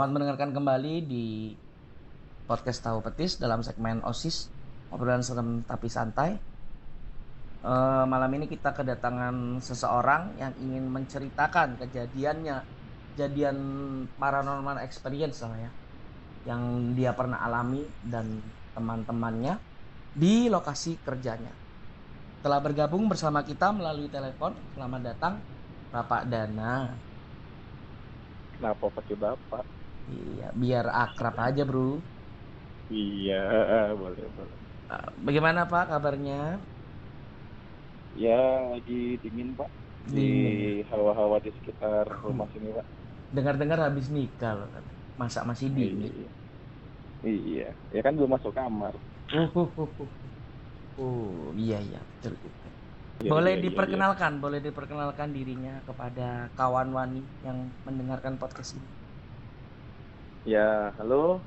Selamat mendengarkan kembali di podcast Tahu Petis dalam segmen OSIS obrolan serem tapi santai. Eh, malam ini kita kedatangan seseorang yang ingin menceritakan kejadiannya, kejadian paranormal experience lah ya, yang dia pernah alami dan teman-temannya di lokasi kerjanya. Telah bergabung bersama kita melalui telepon. Selamat datang, Bapak Dana. Kenapa pakai bapak? Iya, biar akrab aja, Bro. Iya, boleh boleh. Eh, Bagaimana Pak kabarnya? Ya lagi dingin pak di hawa-hawa di sekitar rumah sini pak. Dengar-dengar habis nikah loh. Masa masih dingin? Iya. Iya, ya kan belum masuk kamar. Uh, uh, uh, uh. Oh, iya iya, betul. Iya, boleh iya, iya, diperkenalkan, boleh diperkenalkan dirinya kepada kawan wani yang mendengarkan podcast ini. Iya. Ya, halo.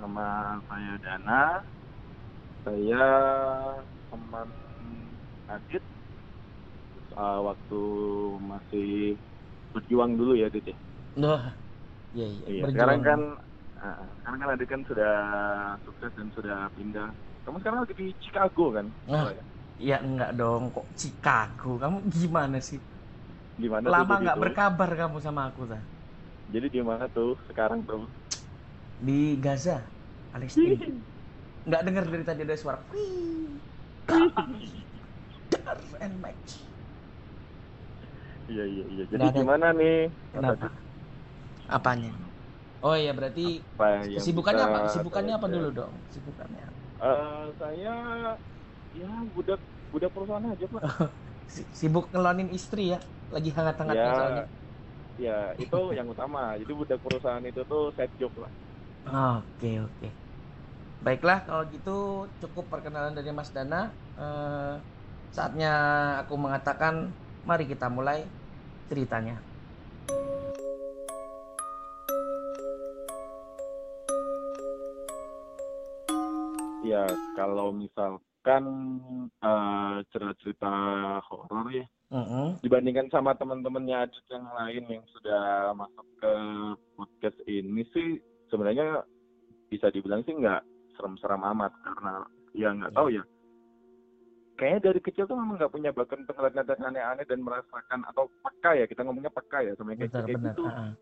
Nama saya Dana. Saya teman Adit uh, waktu masih berjuang dulu ya Adit ya. Loh, iya iya. Iya, sekarang kan uh, sekarang kan Adit kan sudah sukses dan sudah pindah. Kamu sekarang lagi di Chicago kan? Ah. Salah ya? Ya enggak dong, kok Chicago. Kamu gimana sih? Di mana tuh Lama nggak berkabar kamu sama aku, Tah. Jadi di mana tuh sekarang tuh? Di Gaza, Palestina. Nggak dengar dari tadi ada suara. "Wih, Dar and match. Iya iya iya. Jadi Nggak ada- gimana nih? Kenapa? Apanya? Oh iya berarti Apa kesibukannya bisa apa? Kesibukannya apa dulu dong? Kesibukannya. Eh, saya ya budak budak perusahaan aja pak. Si- Sibuk ngelonin istri ya? Lagi hangat-hangatnya ya, soalnya. ya itu yang utama. Jadi budak perusahaan itu tuh side job lah. Oke oke. Baiklah kalau gitu cukup perkenalan dari Mas Dana. Eh, saatnya aku mengatakan mari kita mulai ceritanya. Ya kalau misalkan eh, cerita-cerita horor ya dibandingkan sama teman-temannya Adit yang lain yang sudah masuk ke podcast ini sih sebenarnya bisa dibilang sih nggak serem-serem amat karena ya nggak tahu ya kayaknya dari kecil tuh memang nggak punya bakat untuk ngeliat ngeliat aneh-aneh dan merasakan atau peka ya kita ngomongnya peka ya sama kayak kayak gitu ah.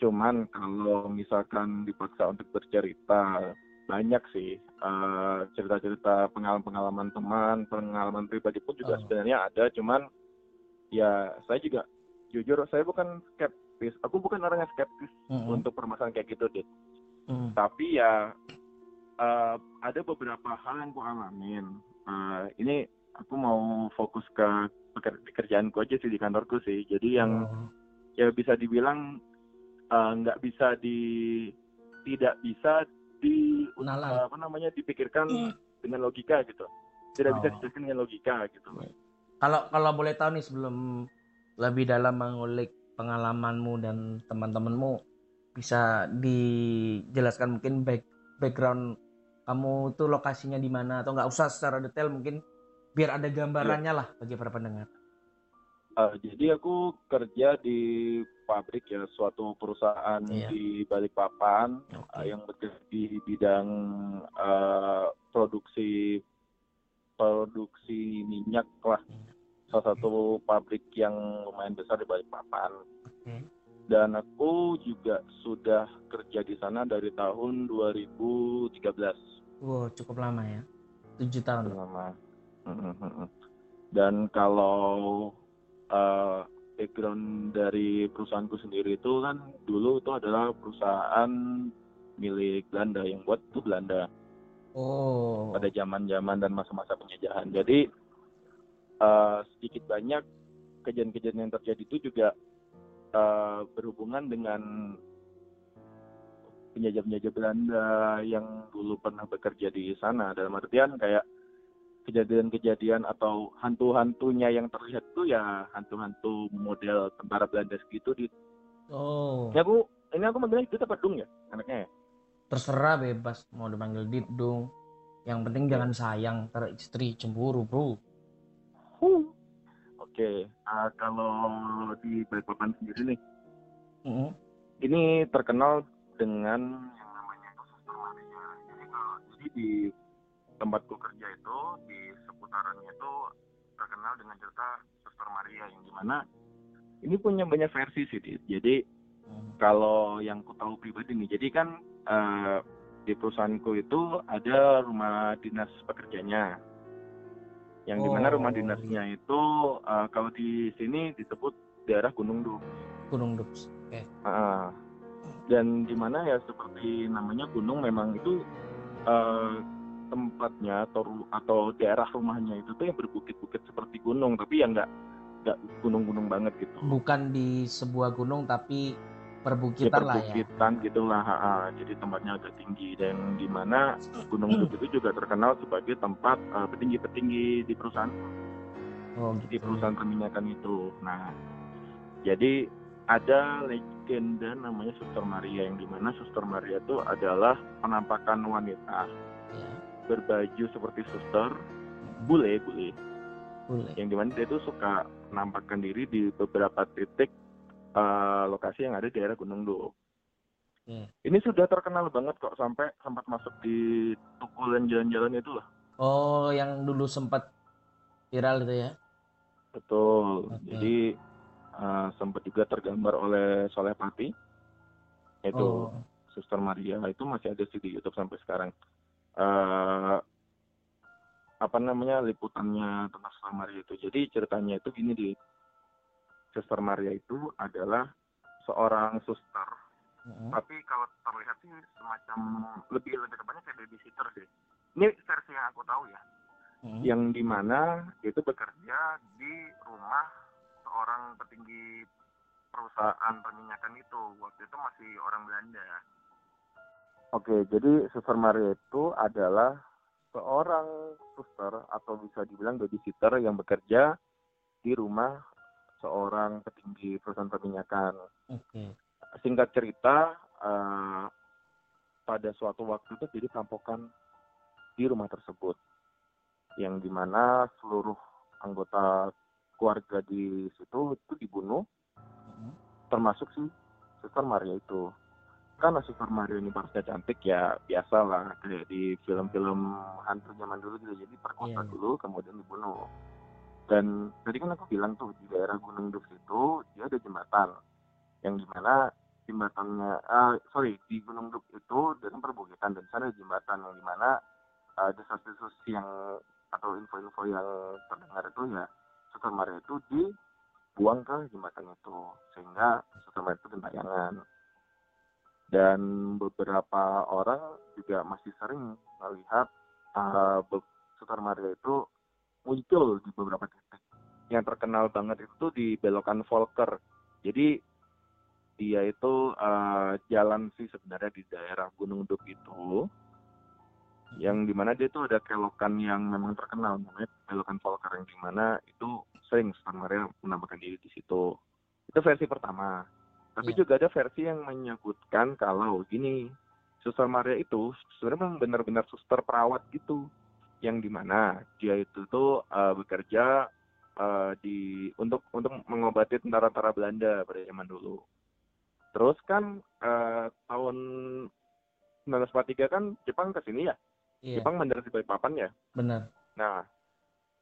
cuman kalau misalkan dipaksa untuk bercerita banyak sih eh, cerita-cerita pengalaman-pengalaman teman pengalaman pribadi pun juga Oh. sebenarnya ada cuman ya saya juga jujur saya bukan skeptis aku bukan orang yang skeptis Mm-mm. untuk permasalahan kayak gitu dit Mm. tapi ya eh, ada beberapa hal yang aku alamin Eh, ini aku mau fokus ke peker- pekerjaanku aja sih di kantorku sih jadi yang Oh. ya bisa dibilang eh, nggak bisa di tidak bisa di eh, apa namanya dipikirkan Hmm. dengan logika gitu tidak bisa Oh. dijelaskan dengan logika gitu Kalau kalau boleh tahu nih sebelum lebih dalam mengulik pengalamanmu dan teman-temanmu bisa dijelaskan mungkin back, background kamu tuh lokasinya di mana atau nggak usah secara detail mungkin biar ada gambarannya lah bagi para pendengar. Eh, jadi aku kerja di pabrik ya suatu perusahaan Iya. di Balikpapan Oke. eh, yang bekerja di bidang eh, produksi produksi minyak lah salah satu pabrik yang lumayan besar di Balikpapan Oke. dan aku juga sudah kerja di sana dari tahun 2013 Wow, cukup lama ya. Tujuh tahun. lama dan kalau eh, background dari perusahaanku sendiri itu kan dulu itu adalah perusahaan milik Belanda yang buat itu Belanda Oh. pada zaman-zaman dan masa-masa penjajahan. Jadi eh, sedikit banyak kejadian-kejadian yang terjadi itu juga eh, berhubungan dengan penjajah-penjajah Belanda yang dulu pernah bekerja di sana. Dalam artian kayak kejadian-kejadian atau hantu-hantunya yang terlihat itu ya hantu-hantu model tentara Belanda segitu. Di, Oh. ini aku ini aku manggilnya itu apa dong ya anaknya ya? Terserah bebas mau dipanggil Didung. Yang penting jangan sayang ter istri cemburu, Bro. Oke, ah, kalau di Balikpapan sendiri nih, Mm-mm. ini terkenal dengan yang namanya itu Suster Maria. Jadi kalau jadi di tempatku kerja itu di seputarannya itu terkenal dengan cerita Suster Maria yang di mana ini punya banyak versi sih. Dit. Jadi Hmm. kalau yang ku tahu pribadi nih, jadi kan eh, di perusahaanku itu ada rumah dinas pekerjanya. Yang di mana Oh, rumah dinasnya itu eh, kalau di sini disebut daerah Gunung Duk. Gunung Dups. Oke. Ah, dan di mana ya seperti namanya gunung memang itu eh, tempatnya atau atau daerah rumahnya itu tuh yang berbukit-bukit seperti gunung tapi ya nggak nggak gunung-gunung banget gitu. Bukan di sebuah gunung tapi Ya, perbukitan lah ya. perbukitan gitulah, jadi tempatnya agak tinggi dan di mana Gunung Duk itu juga terkenal sebagai tempat eh, petinggi-petinggi di perusahaan Oh di gitu. perusahaan perminyakan itu. Nah, jadi ada legenda namanya Suster Maria yang di mana Suster Maria itu adalah penampakan wanita Ya. berbaju seperti suster, Hmm, bule bule, Boleh. yang di mana dia itu suka menampakkan diri di beberapa titik eh, lokasi yang ada di daerah Gunung Duk. Oke. Ini sudah terkenal banget kok sampai sempat masuk di tukulan jalan-jalan itu lah. Oh, yang dulu sempat viral itu ya? Betul. Oke. Jadi eh, sempat juga tergambar oleh Soleh Pati. Itu Oh, Suster Maria itu masih ada sih di YouTube sampai sekarang. eh apa namanya liputannya tentang Suster Maria itu. Jadi ceritanya itu gini di Suster Maria itu adalah seorang suster, mm, tapi kalau terlihat sih semacam lebih lebih tepatnya kayak babysitter sih. Ini versi yang aku tahu ya. mm. yang di mana dia itu bekerja di rumah seorang petinggi perusahaan perminyakan itu waktu itu masih orang Belanda. Oke, jadi Suster Maria itu adalah seorang suster atau bisa dibilang babysitter yang bekerja di rumah seorang petinggi perusahaan perminyakan. Oke. Singkat cerita, eh, pada suatu waktu itu jadi perampokan di rumah tersebut yang di mana seluruh anggota keluarga di situ itu dibunuh Mm. termasuk si Suster Maria itu karena Suster Maria ini parasnya cantik ya biasa lah kayak di film-film hantu zaman dulu gitu jadi perkosa Iya, iya. dulu kemudian dibunuh dan tadi kan aku bilang tuh di daerah Gunung Dus itu dia ada jembatan. Yang di mana jembatannya ah sorry di Gunung Duk itu dan perbukitan dan sana jembatan yang di mana uh, desas-desus yang atau info-info yang terdengar itu ya Suster Maria itu dibuang ke jembatan itu sehingga Suster Maria itu gentayangan dan beberapa orang juga masih sering melihat uh, itu muncul di beberapa titik. Yang terkenal banget itu di belokan Volker. Jadi dia itu uh, jalan sih sebenarnya di daerah Gunung Duk itu yang di mana dia itu ada kelokan yang memang terkenal namanya kelokan Volker yang di mana itu sering Maria menambahkan diri di situ. Itu versi pertama. Tapi Iya. juga ada versi yang menyebutkan kalau gini Suster Maria itu sebenarnya memang benar-benar suster perawat gitu yang di mana dia itu tuh uh, bekerja uh, di untuk untuk mengobati tentara-tentara Belanda pada zaman dulu terus kan uh, tahun 1943 kan Jepang ke sini ya Iya, Jepang mendarat di Balikpapan ya. benar. Nah,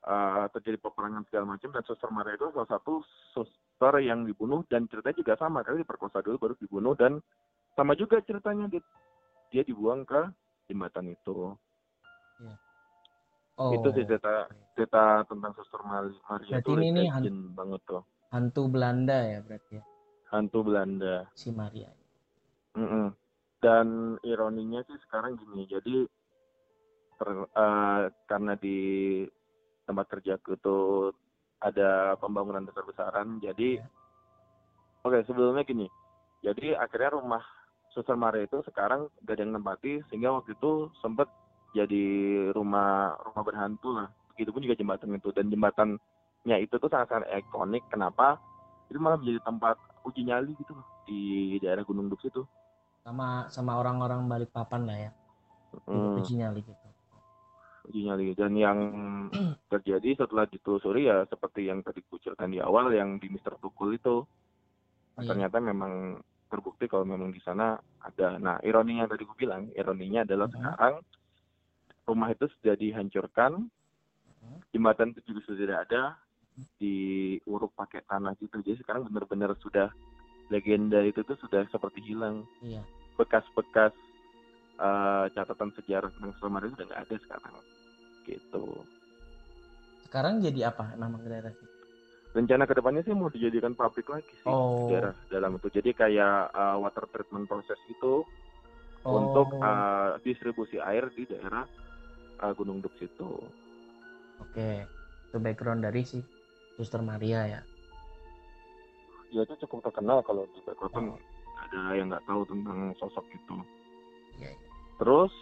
eh, terjadi peperangan segala macam dan Suster Maria itu salah satu suster yang dibunuh dan ceritanya juga sama kali diperkosa dulu baru dibunuh dan sama juga ceritanya dia, dia dibuang ke jembatan itu. Oh, Itu sih cerita cerita tentang Suster Mari- Maria Berarti itu ini nih legend banget tuh. hantu Belanda ya berarti ya, Hantu Belanda. si Maria. Mm-mm. Dan ironinya sih sekarang gini, jadi ter- eh, karena di tempat kerjaku itu ada pembangunan besar-besaran, jadi Ya. oke sebelumnya gini, jadi akhirnya rumah Suster Maria itu sekarang gak ada yang nempati, sehingga waktu itu sempat jadi rumah rumah berhantu lah. Begitupun juga jembatan itu dan jembatannya itu tuh sangat-sangat ikonik. Kenapa? Itu malah menjadi tempat uji nyali gitu loh di daerah Gunung Duk itu. Sama sama orang-orang Balikpapan lah ya, Hmm. uji nyali gitu. uji nyali dan yang terjadi setelah ditelusuri ya seperti yang tadi ku ceritain di awal yang di Mister Tukul itu Iya. ternyata memang terbukti kalau memang di sana ada. Nah, ironinya tadi gue bilang, ironinya adalah Mhm. sekarang rumah itu sudah dihancurkan, jembatan itu juga sudah tidak ada, diuruk pakai tanah gitu. Jadi sekarang benar-benar sudah legenda itu tuh sudah seperti hilang. Iya. Bekas-bekas eh, catatan sejarah tentang Selama itu udah nggak ada sekarang. Gitu. Sekarang jadi apa nama daerah itu? Rencana ke depannya sih mau dijadikan pabrik lagi sih Oh. daerah dalam itu. Jadi kayak eh, water treatment proses itu Oh. untuk uh, distribusi air di daerah uh, Gunung Dups itu. Oke. Itu background dari si Suster Maria ya. Dia itu cukup terkenal kalau di Backroton Oh. ada yang nggak tahu tentang sosok itu. Iya. iya. Terus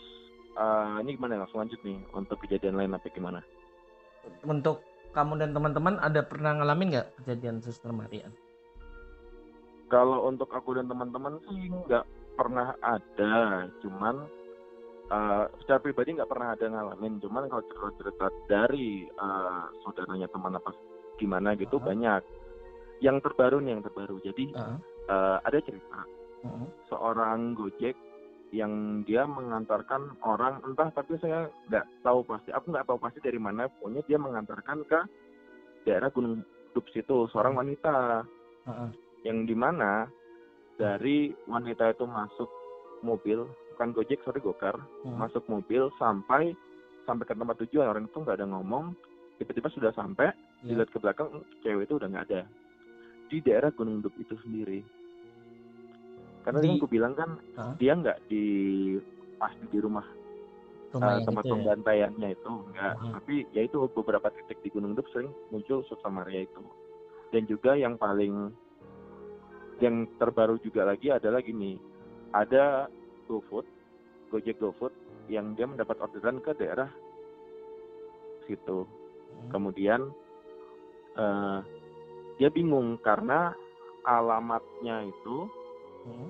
uh, ini gimana langsung lanjut nih untuk kejadian lain apa gimana? Untuk kamu dan teman-teman ada pernah ngalamin nggak kejadian Suster Maria? Kalau untuk aku dan teman-teman sih nggak pernah ada, cuman uh, secara pribadi nggak pernah ada ngalamin. Cuman kalau cerita-cerita dari uh, saudaranya teman apa gimana gitu Aha. banyak. Yang terbaru nih yang terbaru. Jadi Heeh. uh, ada cerita Heeh. seorang Gojek yang dia mengantarkan orang entah tapi saya nggak tahu pasti aku nggak tahu pasti dari mana pokoknya dia mengantarkan ke daerah Gunung Dups itu seorang wanita Heeh. yang di mana dari wanita itu masuk mobil bukan Gojek sorry Gokar Heeh. masuk mobil sampai sampai ke tempat tujuan orang itu nggak ada ngomong tiba-tiba sudah sampai Ya. dilihat ke belakang cewek itu udah nggak ada di daerah Gunung Dup itu sendiri karena Di- yang aku bilang kan Hah? dia nggak di pasti di rumah Rumah uh, tempat itu ya? pembantaiannya itu enggak Mhm. tapi ya itu beberapa titik di Gunung Dup sering muncul Suster Maria itu dan juga yang paling yang terbaru juga lagi adalah gini ada GoFood Gojek GoFood yang dia mendapat orderan ke daerah situ Hmm. kemudian eh, dia bingung karena alamatnya itu Hmm.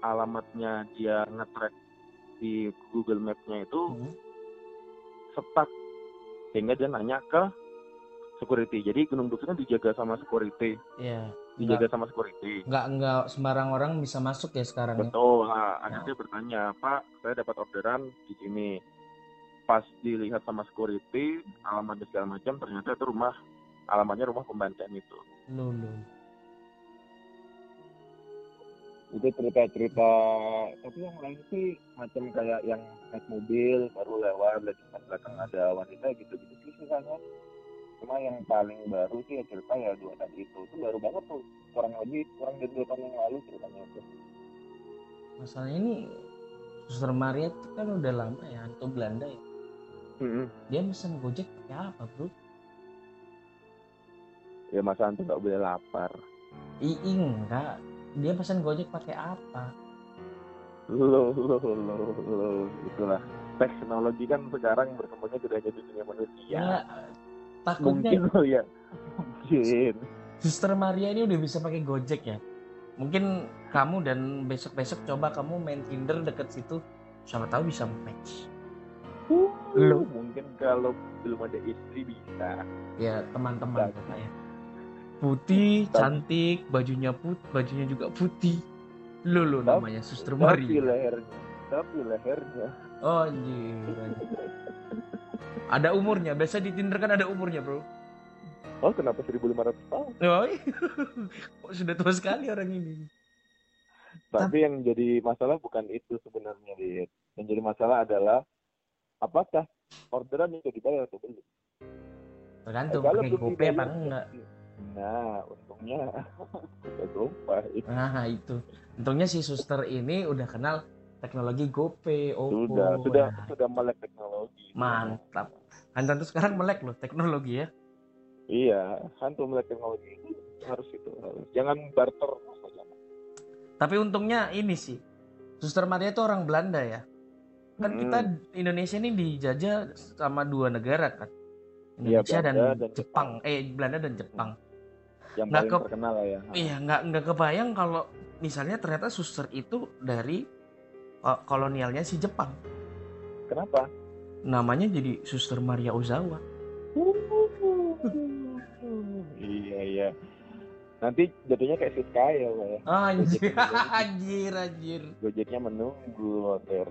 alamatnya dia ngetrack di Google Map-nya itu Hmm. stuck sehingga dia nanya ke security jadi Gunung kan dijaga sama security Iya. Dijaga sama security. Nggak nggak sembarang orang bisa masuk ya sekarang ya. betul. Nah, akhirnya dia bertanya Pak saya dapat orderan di sini. Pas dilihat sama security alamat dan segala macam ternyata itu rumah alamatnya rumah pembantaian itu. Lulu. itu cerita-cerita tapi yang lain sih macam kayak yang naik mobil baru lewat lagi pas belakang ada wanita gitu gitu sih sisanya cuma yang paling baru sih ya cerita ya dua tadi itu. Itu baru banget tuh. Kurang lebih kurang dari dua tahun yang lalu ceritanya itu. Masalahnya ini Suster Maria itu kan udah lama ya, atau Belanda ya. Dia mesen Gojek pakai apa, Bro? ya masa antum nggak boleh lapar. Ih, enggak. Dia pesan Gojek pakai apa? lo lo lo lo itulah. Teknologi kan sekarang berkembangnya tidak hanya di dunia manusia. Ya, takutnya mungkin lo ya mungkin Suster Maria ini udah bisa pakai Gojek ya. Mungkin kamu dan besok-besok coba kamu main Tinder deket situ, siapa tahu bisa match. Lo? mungkin kalau belum ada istri bisa Ya teman-teman Bagus. ya. Putih, Bagus. cantik, bajunya put, bajunya juga putih. Lo lo Tapi- namanya Suster tapi Maria. lehernya tapi lehernya Oh anjir. Ada umurnya, biasa di Tinder kan ada umurnya, Bro. oh kenapa 1500 tahun Oh, kok sudah tua sekali orang ini. tapi yang jadi masalah bukan itu sebenarnya Dit. yang jadi masalah adalah apakah orderan itu dibayar atau belum Tergantung Kalau pakai GoPay apa enggak. nah untungnya GoPay Nah, itu. Untungnya si suster ini udah kenal teknologi GoPay, Oppo. sudah sudah ya. sudah melek teknologi Mantap. Anda tuh sekarang melek loh teknologi ya. iya hantu melek teknologi itu harus itu harus jangan barter Tapi untungnya ini sih. Suster Maria itu orang Belanda ya. Kan Mm. kita Indonesia ini dijajah sama dua negara kan. Iya, Indonesia dan, Belanda dan Jepang. Eh, Belanda dan Jepang. yang Nggak paling ke- terkenal ya Iya, nggak nggak kebayang kalau misalnya ternyata suster itu dari kolonialnya si Jepang. kenapa Namanya jadi Suster Maria Ozawa. iya iya Nanti jatuhnya kayak Siska ya, Pak ya. Anjir, anjir, anjir. Gojeknya menunggu order.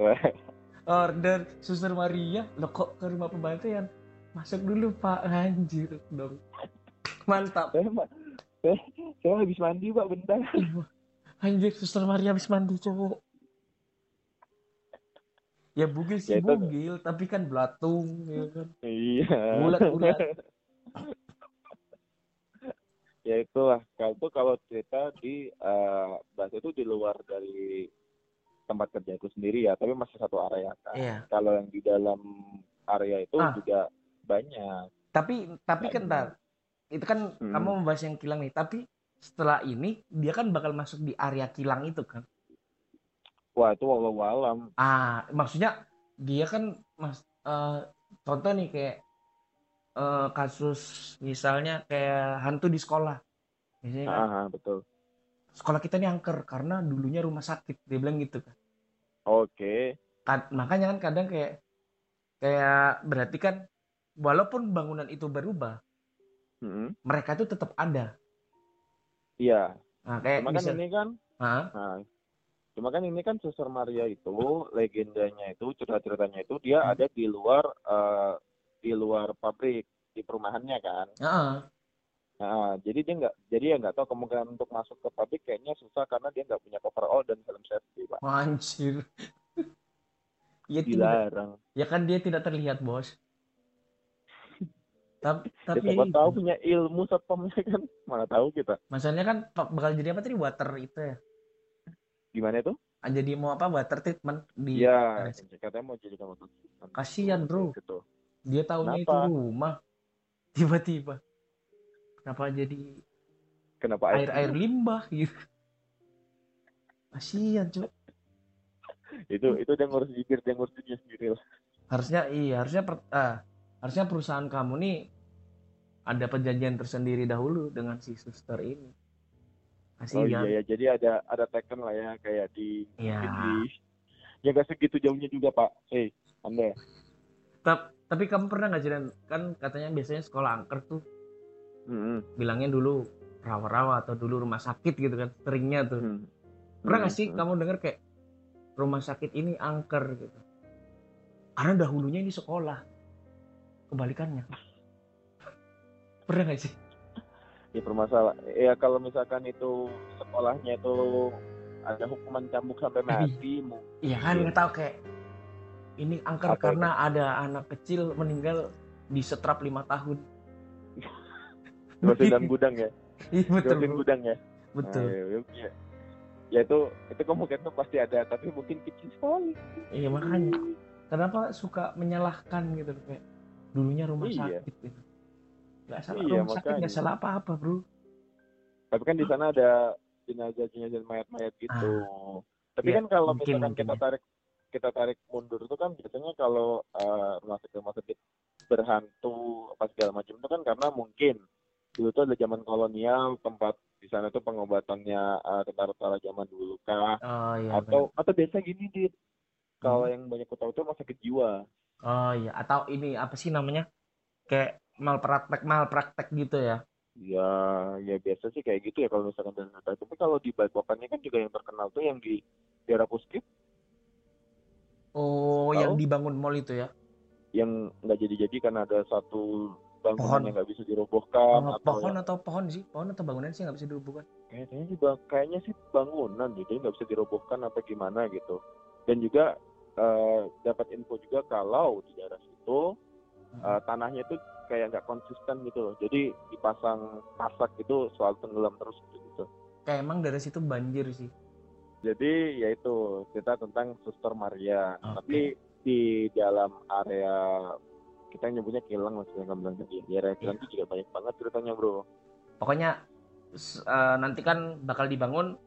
Order Suster Maria, lo kok ke rumah pembantaian? Masuk dulu Pak, anjir dong. Mantap. saya, ma- saya, saya habis mandi, Pak, bentar. Anjir, Suster Maria habis mandi cowok. Ya bugil sih Ya, itu- bugil, tapi kan belatung, ya kan. Iya. Bulat-bulat. ya itulah kalau itu kalau cerita di eh, bahasa itu di luar dari tempat kerja itu sendiri ya tapi masih satu area kan Iya. kalau yang di dalam area itu Ah. juga banyak Tapi tapi kan. Tar, itu kan Hmm. kamu membahas yang kilang nih, tapi setelah ini dia kan bakal masuk di area kilang itu kan. Wah itu walau alam Ah, maksudnya dia kan mas eh, contoh nih kayak eh, kasus misalnya kayak hantu di sekolah. Misalnya kan, ah betul sekolah kita ini angker karena dulunya rumah sakit, dia bilang gitu kan. oke Kad- makanya kan kadang kayak kayak berarti kan walaupun bangunan itu berubah, Mm-mm. mereka itu tetap ada. iya Nah, kayak cuma kan ini kan Hah? nah, cuma kan ini kan Suster Maria itu legendanya itu cerita ceritanya itu dia Hmm. ada di luar eh, di luar pabrik di perumahannya kan Heeh. Nah, jadi dia nggak, jadi ya nggak tahu kemungkinan untuk masuk ke pabrik kayaknya susah karena dia nggak punya coverall dan helm safety, pak. Anjir. ya tidak, Dilarang. ya kan dia tidak terlihat, Bos. Tapi Ya, tapi siapa itu, tahu punya ilmu satpamnya kan, mana tahu kita. masalahnya kan bakal jadi apa tadi water itu ya. Gimana itu? Ah, Jadi mau apa water treatment di Iya, katanya mau jadi kamu tuh. Kasian, bro. Gitu. dia tahunya itu Kenapa? rumah. Tiba-tiba kenapa jadi Kenapa air air limbah gitu. Kasian, Cuk. Itu itu dia ngurus bibir, dia ngurus dunia sendiri lah. Harusnya iya, harusnya per- ah, harusnya perusahaan kamu nih ada perjanjian tersendiri dahulu dengan si suster ini. Oh Kasihan. iya ya, jadi ada ada Tekken lah ya kayak di Iya. di ya nggak segitu jauhnya juga pak. Eh, anda Tap- tapi kamu pernah nggak jalan kan katanya biasanya sekolah angker tuh Hmm, bilangnya dulu rawa-rawa atau dulu rumah sakit gitu kan seringnya tuh. hmm. Pernah nggak sih Hmm, kamu dengar kayak rumah sakit ini angker gitu? Karena dahulunya ini sekolah. Kebalikannya. Pernah nggak sih? Ya bermasalah ya kalau misalkan itu sekolahnya itu ada hukuman cambuk sampai mati mu- Iya kan Iya. nggak tahu kayak ini angker Apa karena ada anak kecil meninggal di setrap lima tahun. dibersihkan gudang ya Iya betul. gudang ya Betul. Nah, ya, ya, ya itu itu kemungkinan tuh pasti ada tapi mungkin kecil sekali Iya makanya kenapa suka menyalahkan gitu kayak dulunya rumah Iya. sakit gitu. Gak salah Iya, rumah sakit gak makanya. salah apa-apa bro. tapi kan di sana ada jenazah jenazah mayat-mayat gitu tapi Ya, kan kalau mungkin, misalkan mungkin kita ya. tarik kita tarik mundur itu kan biasanya kalau eh, rumah sakit rumah sakit berhantu apa segala macam itu kan karena mungkin dulu tuh ada zaman kolonial tempat di sana tuh pengobatannya eh, tentara-tentara zaman dulu kah Oh iya. atau atau biasa gini dit kalau Hmm. yang banyak tahu tuh rumah sakit jiwa bener. Oh iya. Atau ini apa sih namanya? Kayak malpraktek malpraktek gitu ya. ya ya biasa sih kayak gitu ya kalau misalkan dan tapi kalau di Balikpapannya kan juga yang terkenal tuh yang di daerah Puskip Oh yang dibangun mall itu ya. yang nggak jadi-jadi karena ada satu bangunan Pohon. yang nggak bisa dirobohkan Oh, atau pohon yang- atau pohon sih? Pohon atau bangunan sih nggak bisa dibuka. kayaknya sih bang- kayaknya sih bangunan gitu nggak bisa dirobohkan apa gimana gitu dan juga eh, dapat info juga kalau di daerah situ eh, tanahnya itu kayak nggak konsisten gitu loh jadi dipasang pasak itu soal tenggelam terus gitu. Kayak emang dari situ banjir sih. jadi ya itu cerita tentang Suster Maria Oke. tapi di dalam area kita nyebutnya kilang maksudnya nggak bilang tadi di area kilang itu juga banyak banget ceritanya bro Pokoknya eh, nanti kan bakal dibangun.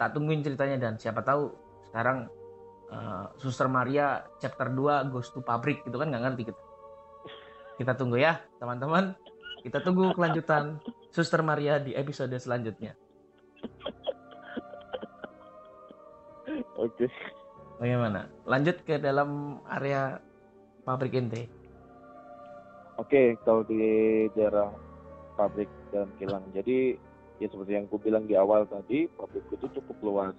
Tak tungguin ceritanya dan siapa tahu sekarang eh, Suster Maria chapter 2 Ghost to Pabrik gitu kan nggak ngerti kita. Kita tunggu ya teman-teman. Kita tunggu kelanjutan Suster Maria di episode selanjutnya. oke Bagaimana? Lanjut ke dalam area pabrik ente. Oke, kalau di daerah pabrik dan kilang. Jadi ya seperti yang aku bilang di awal tadi pabrik itu cukup luas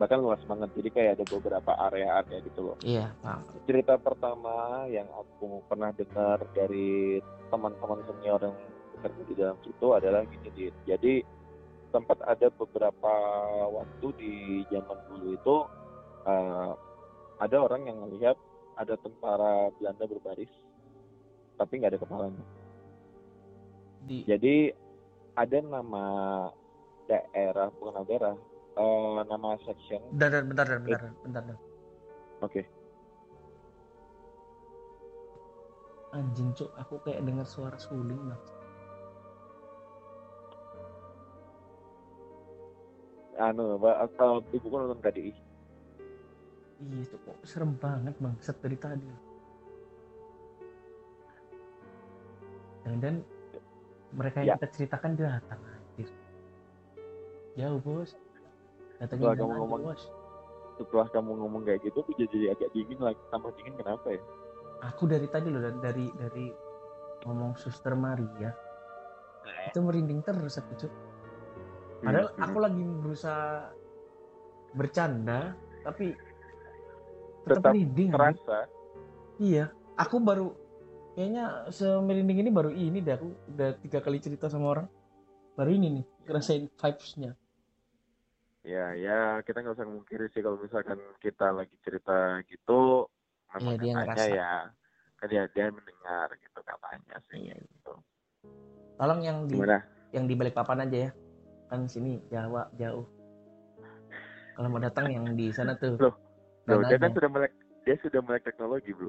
bahkan luas banget jadi kayak ada beberapa area-area gitu loh Iya, paham. cerita pertama yang aku pernah dengar dari teman-teman senior yang bekerja di dalam situ adalah gini Dit. jadi sempat ada beberapa waktu di zaman dulu itu eh, ada orang yang melihat ada tentara Belanda berbaris tapi nggak ada kepalanya Di jadi ada nama daerah bukan nama daerah eh, nama section bentar, bentar, bentar, bentar, bentar, bentar. oke Anjing, Cuk, aku kayak dengar suara suling, Bang. anu atau ibuku nonton KDI Iya, Cuk, kok serem banget, Bang. Set dari tadi. Dan mereka yang Ya. kita ceritakan datang anjir. Jauh, Bos. Datangin Setelah kamu ngomong- Bos. setelah kamu ngomong kayak gitu aku jadi agak dingin lagi tambah dingin kenapa ya Aku dari tadi loh, dari dari ngomong Suster Maria, itu merinding terus aku, Cuk. Padahal Hmm, aku lagi berusaha bercanda, tapi tetap, Tetap merinding. terasa Iya, aku baru kayaknya semerinding ini baru ini deh aku udah tiga kali cerita sama orang. Baru ini nih ngerasain vibes-nya. Ya ya kita nggak usah memungkiri sih kalau misalkan kita lagi cerita gitu memang Iya, dia katanya ngerasa. ya kan dia dia mendengar gitu katanya sih Iya. gitu. Tolong yang di gimana yang di balik papan aja ya. Kan sini Jawa jauh. Kalau mau datang yang di sana tuh. Loh, Bro, dia kan sudah melek dia sudah melek teknologi bro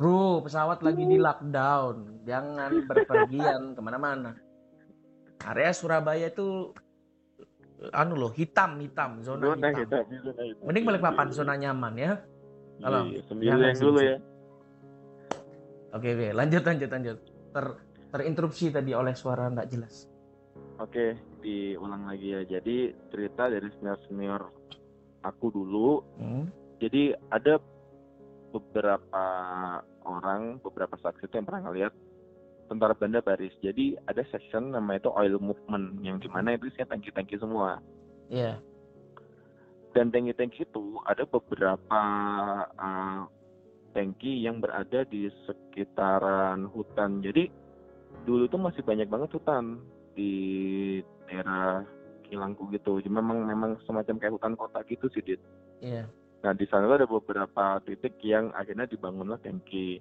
Bro, pesawat lagi di lockdown. Jangan berpergian ke mana-mana. Area Surabaya itu anu loh hitam hitam zona, hitam. hitam zona hitam Mending balik papan Iya, zona nyaman ya. Tolong. iya, sembilan dulu ya Oke oke lanjut lanjut lanjut. Ter terinterupsi tadi oleh suara nggak jelas. Oke, diulang lagi ya. Jadi cerita dari senior-senior aku dulu. Hmm. Jadi ada beberapa orang, beberapa saksi itu yang pernah ngeliat tentara Belanda baris. Jadi ada section namanya itu oil movement yang di mana itu isinya tangki-tangki semua. Iya. Dan tangki-tangki itu ada beberapa uh, tangki yang berada di sekitaran hutan. Jadi dulu tuh masih banyak banget hutan di daerah Kilangku gitu. Jadi memang memang semacam kayak hutan kota gitu sih, Dit. Iya. Nah di sana ada beberapa titik yang akhirnya dibangunlah tangki.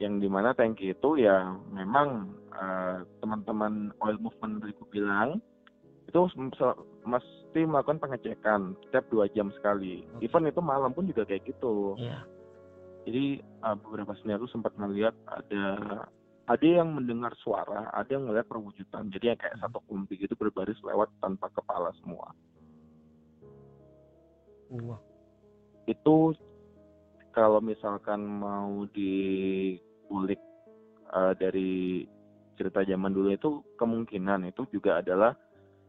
Yang di mana tangki itu ya memang eh, teman-teman oil movement aku bilang itu mesti melakukan pengecekan setiap dua jam sekali. Oke. Even itu malam pun juga kayak gitu. Iya. Jadi eh, beberapa senior sempat melihat ada ada yang mendengar suara, ada yang melihat perwujudan. Jadi yang kayak satu kumpi gitu berbaris lewat tanpa kepala semua. Wah. itu kalau misalkan mau dikulik eh, dari cerita zaman dulu itu kemungkinan itu juga adalah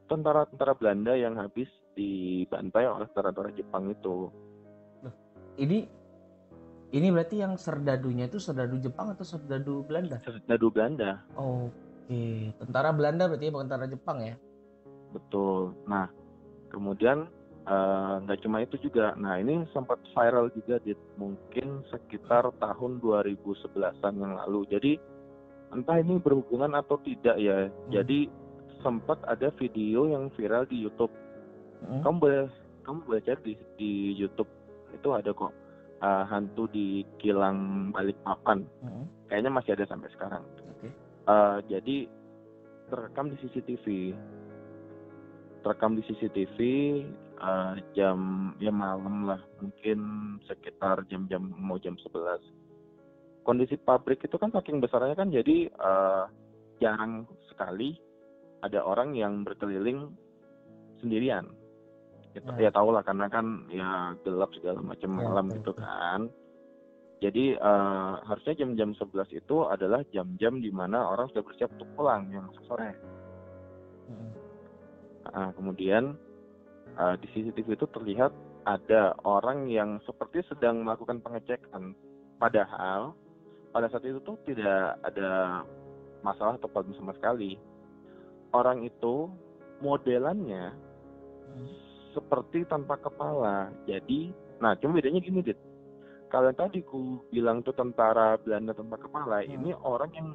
tentara-tentara Belanda yang habis dibantai oleh tentara-tentara Jepang itu. Ini ini berarti yang serdadunya itu serdadu Jepang atau serdadu Belanda? Serdadu Belanda, Oke, tentara Belanda berarti ya, bukan tentara Jepang ya? betul. Nah, kemudian eh, nggak cuma itu juga. Nah, ini sempat viral juga di mungkin sekitar tahun 2011-an yang lalu. Jadi entah ini berhubungan atau tidak ya. Jadi sempat ada video yang viral di YouTube. Hmm. Kamu boleh kamu boleh cari di, di YouTube itu ada kok eh, hantu di kilang Balikpapan. Hmm. Kayaknya masih ada sampai sekarang. Oke. Eh, jadi terekam di CCTV terekam di CCTV eh, jam ya malam lah mungkin sekitar jam-jam mau jam 11 kondisi pabrik itu kan saking besarnya kan jadi eh, jarang sekali ada orang yang berkeliling sendirian ya, ya tau lah karena kan ya gelap segala macam Ya, malam betul, gitu betul. kan jadi eh, harusnya jam-jam 11 itu adalah jam-jam di mana orang sudah bersiap untuk pulang yang sore. Hmm. Nah, kemudian eh, di CCTV itu terlihat ada orang yang seperti sedang melakukan pengecekan. Padahal pada saat itu tuh tidak ada masalah atau problem sama sekali. Orang itu modelannya Hmm. seperti tanpa kepala. Jadi, nah cuma bedanya gini, Dit. Kalau yang tadi ku bilang tuh tentara Belanda tanpa kepala, Hmm. ini orang yang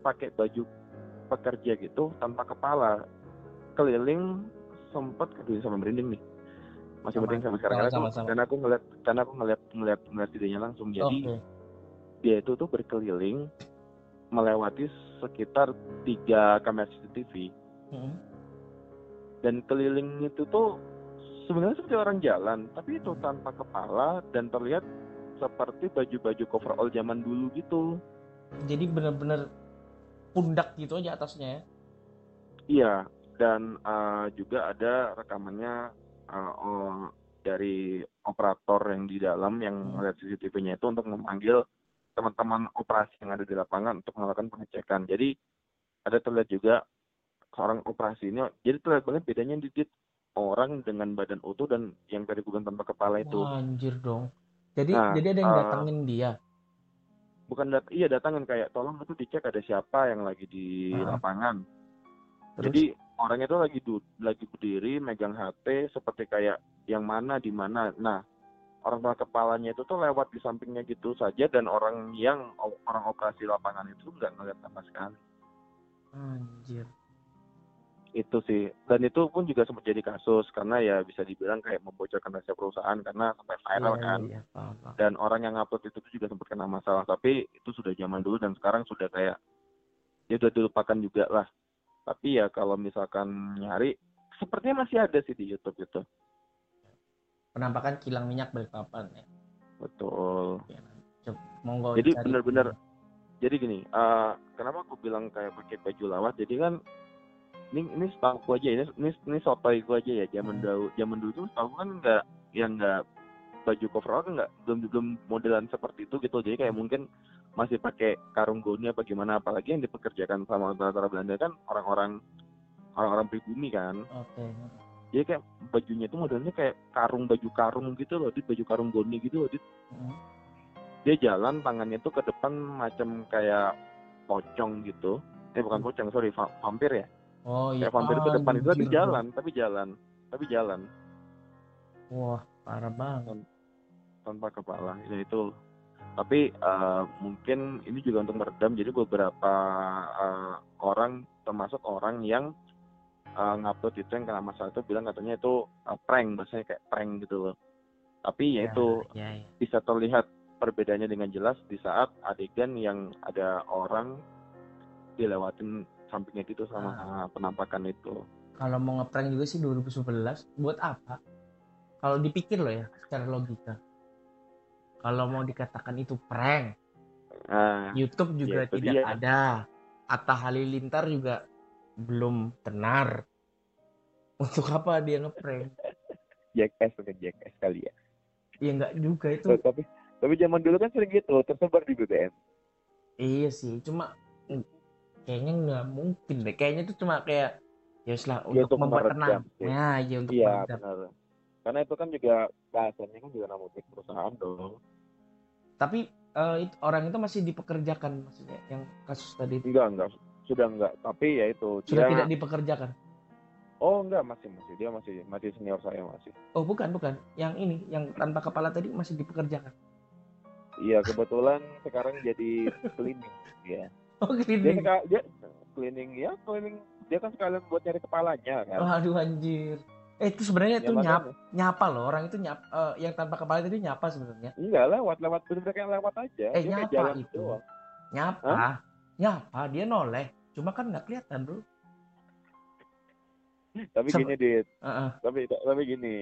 pakai baju pekerja gitu tanpa kepala. Keliling sempet aduh sampai merinding nih. Masih Sama- merinding sampai sekarang karena aku, sama-sama. karena aku ngeliat karena aku ngeliat ngeliat ngeliat videonya langsung. Jadi Oke. dia itu tuh berkeliling melewati sekitar tiga kamera CCTV Hmm. dan keliling itu tuh sebenarnya seperti orang jalan tapi itu tanpa kepala dan terlihat seperti baju-baju coverall zaman dulu gitu Jadi bener-bener pundak gitu aja atasnya ya. iya dan eh, juga ada rekamannya eh, oh, dari operator yang di dalam yang Hmm. melihat CCTV-nya itu untuk memanggil teman-teman operasi yang ada di lapangan untuk melakukan pengecekan jadi ada terlihat juga seorang operasi ini jadi terlihat banget bedanya dikit orang dengan badan utuh dan yang tadi bilang tanpa kepala itu Wah, anjir dong. Jadi Nah, jadi ada yang eh, datengin dia. bukan dat iya datangan kayak tolong itu dicek ada siapa yang lagi di lapangan Terus jadi orangnya itu lagi du lagi berdiri megang HP seperti kayak yang mana di mana. Nah orang tua kepalanya itu tuh lewat di sampingnya gitu saja dan orang yang orang operasi lapangan itu nggak ngeliat sama sekali. Anjir. itu sih. Dan itu pun juga sempat jadi kasus karena ya bisa dibilang kayak membocorkan rahasia perusahaan karena sampai viral Iya, kan. iya, paham, paham. dan orang yang upload itu juga sempat kena masalah tapi itu sudah zaman dulu dan sekarang sudah kayak ya udah dilupakan juga lah tapi ya kalau misalkan nyari sepertinya masih ada sih di YouTube itu Penampakan kilang minyak Balikpapan ya. betul Coba monggo Jadi dicari. bener-bener- jadi gini eh, kenapa aku bilang kayak pakai baju lawat jadi kan ini ini setahu aja ini ini ini sotoy gua aja ya zaman Hmm. dulu zaman dulu tuh setahu kan nggak yang nggak baju coverall kan nggak belum belum modelan seperti itu gitu jadi kayak mungkin masih pakai karung goni apa gimana apalagi yang dipekerjakan sama tentara Belanda kan orang-orang orang-orang pribumi kan Oke. jadi kayak bajunya itu modelnya kayak karung baju karung gitu loh di baju karung goni gitu loh Dit. Hmm. dia jalan tangannya tuh ke depan macam kayak pocong gitu eh bukan Hmm. pocong sorry va- vampir ya Oh iya. kayak vampir itu depan itu tapi jalan tapi jalan tapi jalan Wah, parah banget. tanpa kepala ya itu tapi eh, mungkin ini juga untuk meredam jadi beberapa eh, orang termasuk orang yang eh, ngupload itu yang kena masalah itu bilang katanya itu eh, prank bahasanya kayak prank gitu loh tapi ya itu Ya, ya. bisa terlihat perbedaannya dengan jelas di saat adegan yang ada orang dilewatin sampingnya gitu sama penampakan itu. Kalau mau ngeprank juga sih 2011 buat apa? Kalau dipikir loh ya secara logika. Kalau mau dikatakan itu prank, Nah, YouTube juga Ya, tidak dia. ada. Atta Halilintar juga belum tenar. Untuk apa dia ngeprank? jackass bukan jackass kali ya. Ya enggak juga itu. Tapi tapi zaman dulu kan sering gitu tersebar di BBM. Iya sih, cuma mm, kayaknya nggak mungkin deh. Kayaknya itu cuma kayak ya lah Ya, untuk untuk membuat tenang. Ya, ya untuk Iya meredam. benar. Karena itu kan juga bahasanya kan juga nama perusahaan dong. Tapi eh, itu, orang itu masih dipekerjakan maksudnya yang kasus tadi itu. Enggak enggak sudah enggak. Tapi ya itu sudah dia tidak dipekerjakan. oh enggak masih masih dia masih masih senior saya masih. Oh bukan bukan, yang ini yang tanpa kepala tadi masih dipekerjakan. Iya kebetulan sekarang jadi cleaning ya. Oh Dia cleaning. seka- dia cleaning ya cleaning dia kan sekalian buat nyari kepalanya kan. Aduh anjir. Eh itu sebenarnya Ya, itu nyap, nyapa loh orang itu nyap eh, yang tanpa kepala tadi nyapa sebenarnya. Enggak lewat lewat bener-bener kayak lewat aja. Eh, dia nyapa jalan itu. doang. Nyapa, nyapa dia noleh. Cuma kan nggak kelihatan bro. Tapi Sama- gini dit, Heeh. tapi tapi gini,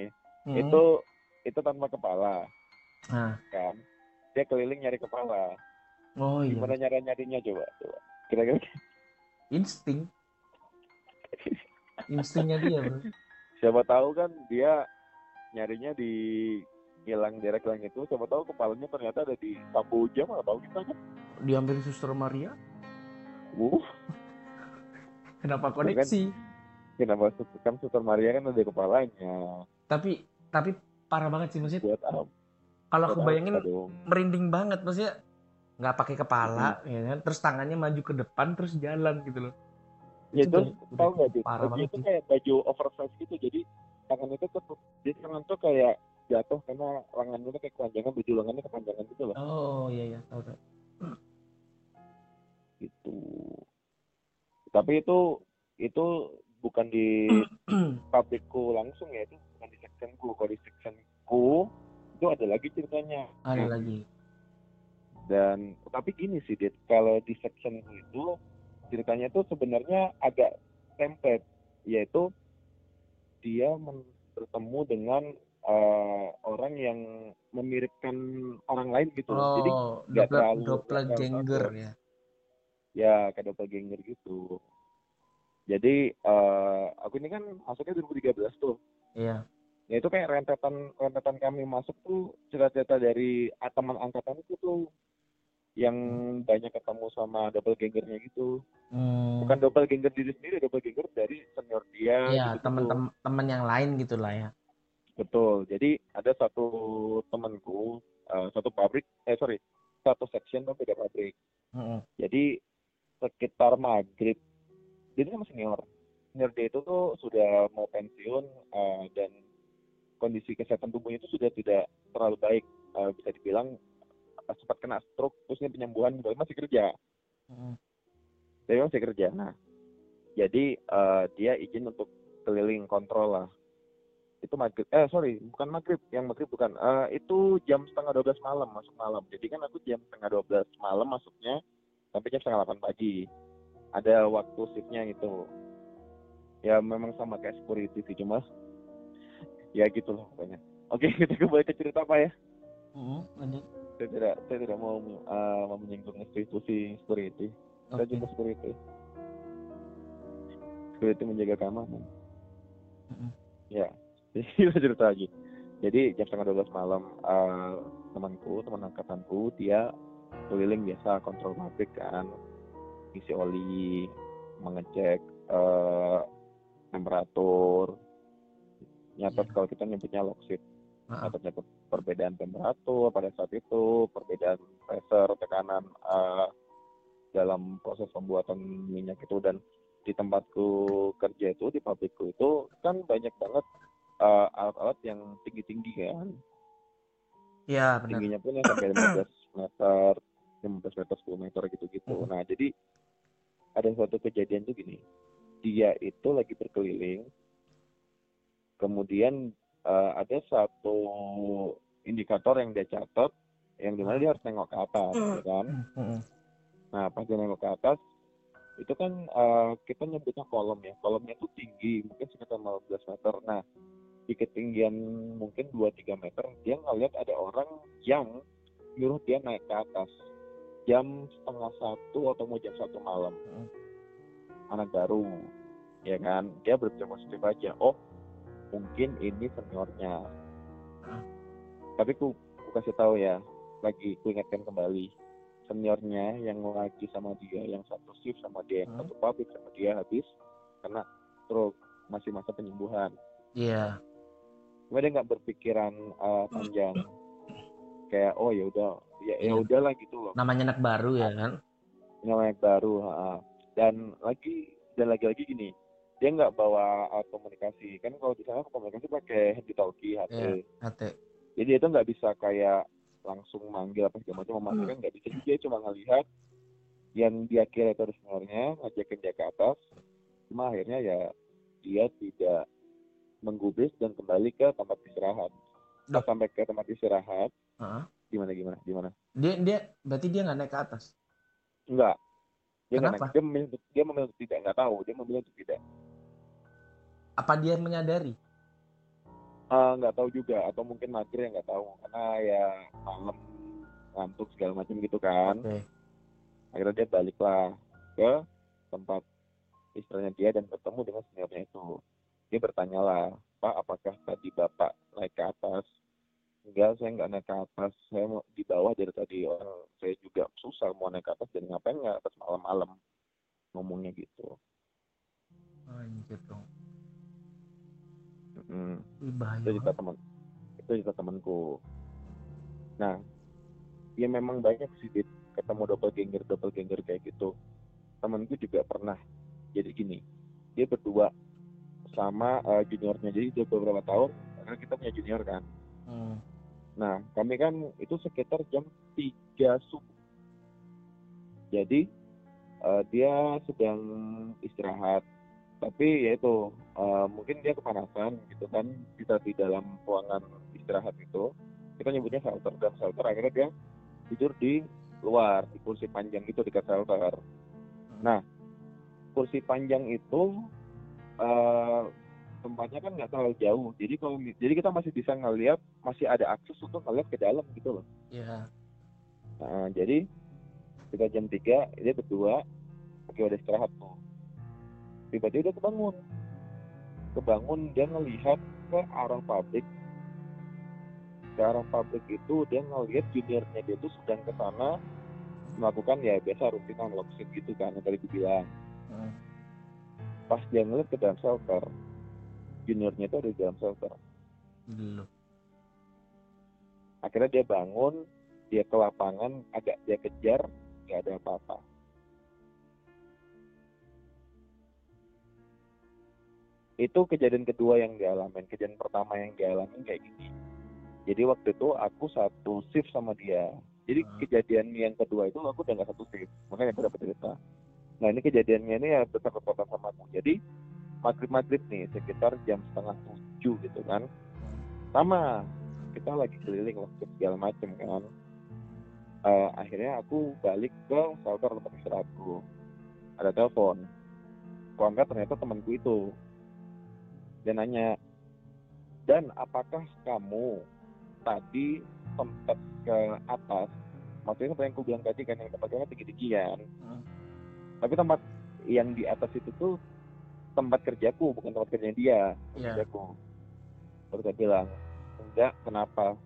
Hmm. itu itu tanpa kepala Nah. kan. Dia keliling nyari kepala. Oh iya. Gimana nyari nyarinya coba coba. Kira-kira Insting. Instingnya dia bro. siapa tahu kan dia nyarinya di kilang daerah kilang itu. Siapa tahu kepalanya ternyata ada di Samboja mana tahu kita kan. Diambil suster Maria. uh. Kenapa koneksi? kenapa kan Suster Maria kan ada kepalanya. Tapi tapi parah banget sih maksudnya. buat apa? Kalau aku bayangin merinding banget maksudnya nggak pakai kepala ya kan? Terus tangannya maju ke depan terus jalan gitu loh Ya Itu terus udah nggak parah Baju itu sih. kayak baju oversize gitu, jadi tangan itu tuh di tangan tuh kayak jatuh karena lengannya tuh kayak kepanjangan, baju lengannya kepanjangan gitu loh. Oh iya iya tahu tahu. Gitu. Tapi itu itu bukan di pabrikku langsung ya, itu bukan di sectionku. Kalau di sectionku itu ada lagi ceritanya. Ada lagi. Dan tapi gini sih, Dit, kalau di sectionku itu ceritanya tuh sebenarnya agak template, yaitu dia men- bertemu dengan eh, orang yang memiripkan orang lain gitu. loh. Jadi Oh, nggak terlalu- doppelganger ya. ya kayak doppelganger gitu. Jadi eh, aku ini kan masuknya 2013 tuh. Iya. Ya itu kayak rentetan rentetan kami masuk tuh cerita-cerita dari ah, teman angkatan itu tuh yang banyak ketemu sama doppelgangernya gitu. Hmm. Bukan doppelganger diri sendiri, doppelganger dari senior dia. Iya, gitu-gitu. teman-teman teman yang lain gitu lah ya. Betul. Jadi ada satu temanku, eh, satu pabrik, eh sorry, satu section tapi beda pabrik. Mm-mm. Jadi sekitar maghrib, dia itu sama senior. Senior dia itu tuh sudah mau pensiun eh, dan kondisi kesehatan tubuhnya itu sudah tidak terlalu baik. Eh, bisa dibilang eh, sempat kena stroke, terus ini penyembuhan, tapi masih kerja. Tapi masih kerja. Nah, jadi eh, dia izin untuk keliling kontrol lah. Itu maghrib, eh sorry, bukan maghrib, yang maghrib bukan. Eh, itu jam setengah 12 malam, masuk malam. Jadi kan aku jam setengah 12 malam masuknya, sampai jam setengah 8 pagi. Ada waktu shiftnya gitu. Ya memang sama kayak security sih, cuma ya gitu loh pokoknya. Oke, kita kembali ke cerita apa ya? Mm-mm, lanjut. Saya tidak, saya tidak mau mau menyinggung institusi security. Saya Oke. juga security. Security menjaga keamanan. Mm-mm. Ya, jadi cerita lagi. Jadi jam setengah 12 malam eh, temanku, teman angkatanku, dia keliling biasa kontrol pabrik kan, isi oli, mengecek eh, temperatur, nyatet Iya. kalau kita nyebutnya Maaf. nyatet nyatet perbedaan temperatur pada saat itu, perbedaan pressure, tekanan eh, dalam proses pembuatan minyak itu dan di tempatku kerja itu di pabrikku itu kan banyak banget eh, alat-alat yang tinggi-tinggi kan Iya, benar. tingginya pun yang sampai 15 meter 15 meter 10 meter gitu-gitu Mhm. nah jadi ada suatu kejadian tuh gini dia itu lagi berkeliling kemudian eh, ada satu indikator yang dia catat yang di mana dia harus nengok ke atas ya kan Mm-mm. Nah, pas dia nengok ke atas, itu kan eh, kita nyebutnya kolom ya. Kolomnya itu tinggi, mungkin sekitar 15 meter. Nah, di ketinggian mungkin 2-3 meter, dia ngeliat ada orang yang nyuruh dia naik ke atas. Jam setengah satu atau mau jam satu malam. Mm. Anak baru, ya kan? Dia berpikir positif aja. Oh, mungkin ini seniornya. Tapi ku, ku kasih tahu ya, lagi ku ingatkan kembali seniornya yang lagi sama dia yang satu shift sama dia yang Hmm. satu pabrik sama dia habis karena stroke masih masa penyembuhan Iya. cuma dia nggak berpikiran uh, panjang kayak oh ya udah ya ya Iya. udahlah gitu loh Namanya anak baru ya kan? namanya baru ha. dan lagi dan lagi-lagi gini dia nggak bawa alat komunikasi kan kalau di sana komunikasi pakai handy talkie HP Iya. HT. jadi itu nggak bisa kayak langsung manggil apa segala macam memastikan nggak bisa dia cuma ngelihat yang dia kira itu ada seniornya ngajakin dia ke atas cuma akhirnya ya dia tidak menggubris dan kembali ke tempat istirahat Loh. sampai ke tempat istirahat Heeh. gimana gimana gimana Dia dia berarti dia nggak naik ke atas. enggak dia nggak Kenapa? naik. dia memilih dia memilih untuk tidak nggak tahu dia memilih untuk tidak Apa dia menyadari? Ah, nggak tahu juga. Atau mungkin mager ya nggak tahu. Karena ya malam ngantuk segala macam gitu kan. Oke. akhirnya dia baliklah ke tempat istrinya dia dan bertemu dengan seniornya itu. Dia bertanyalah pak apakah tadi bapak naik ke atas? Enggak saya nggak naik ke atas. Saya mau di bawah dari tadi. Orang saya juga susah mau naik ke atas dan ngapain nggak atas malam-malam? Ngomongnya gitu. Anjir dong. Mm. Bahaya. Itu banget. teman itu cerita temanku nah ya memang banyak sih Dit, ketemu doppelganger doppelganger kayak gitu. Temanku juga pernah jadi gini. Dia berdua sama uh, juniornya. Jadi udah beberapa tahun karena kita punya junior kan. Hmm. nah kami kan itu sekitar jam 3 subuh. Jadi uh, dia sedang istirahat tapi ya itu uh, mungkin dia kepanasan gitu kan kita di dalam ruangan istirahat itu. Kita nyebutnya shelter dan shelter akhirnya dia tidur di luar di kursi panjang itu dekat shelter. Nah kursi panjang itu uh, tempatnya kan nggak terlalu jauh. Jadi kalau jadi kita masih bisa ngeliat masih ada akses untuk ngeliat ke dalam gitu loh. Iya. nah jadi kita jam 3 dia berdua oke udah istirahat tuh tiba-tiba dia kebangun. Kebangun dia ngelihat ke arah pabrik. Ke arah pabrik itu dia ngelihat juniornya dia tuh sedang ke sana melakukan ya biasa rutinan lockset gitu kan yang tadi gue bilang. Hmm. pas dia ngeliat ke dalam shelter juniornya itu ada di dalam shelter. Dulu. akhirnya dia bangun dia ke lapangan agak dia kejar nggak ada apa-apa itu kejadian kedua yang dialami kejadian pertama yang dialami kayak gini. Jadi waktu itu aku satu shift sama dia. Jadi Hmm. kejadian yang kedua itu aku udah nggak satu shift. Makanya aku dapat cerita. Nah ini kejadiannya ini ya besar repotan sama aku. Jadi maghrib maghrib nih sekitar jam setengah tujuh gitu kan. Sama kita lagi keliling waktu segala macem kan. Eh, akhirnya aku balik ke shelter tempat istirahatku. Ada telepon. Aku angkat ternyata temanku itu dia nanya dan apakah kamu tadi sempat ke atas? Maksudnya seperti yang aku bilang tadi kan yang tempatnya tinggi tinggian Hmm. tapi tempat yang di atas itu tuh tempat kerjaku bukan tempat kerjanya dia Iya. kerjaku. Baru saya bilang enggak kenapa?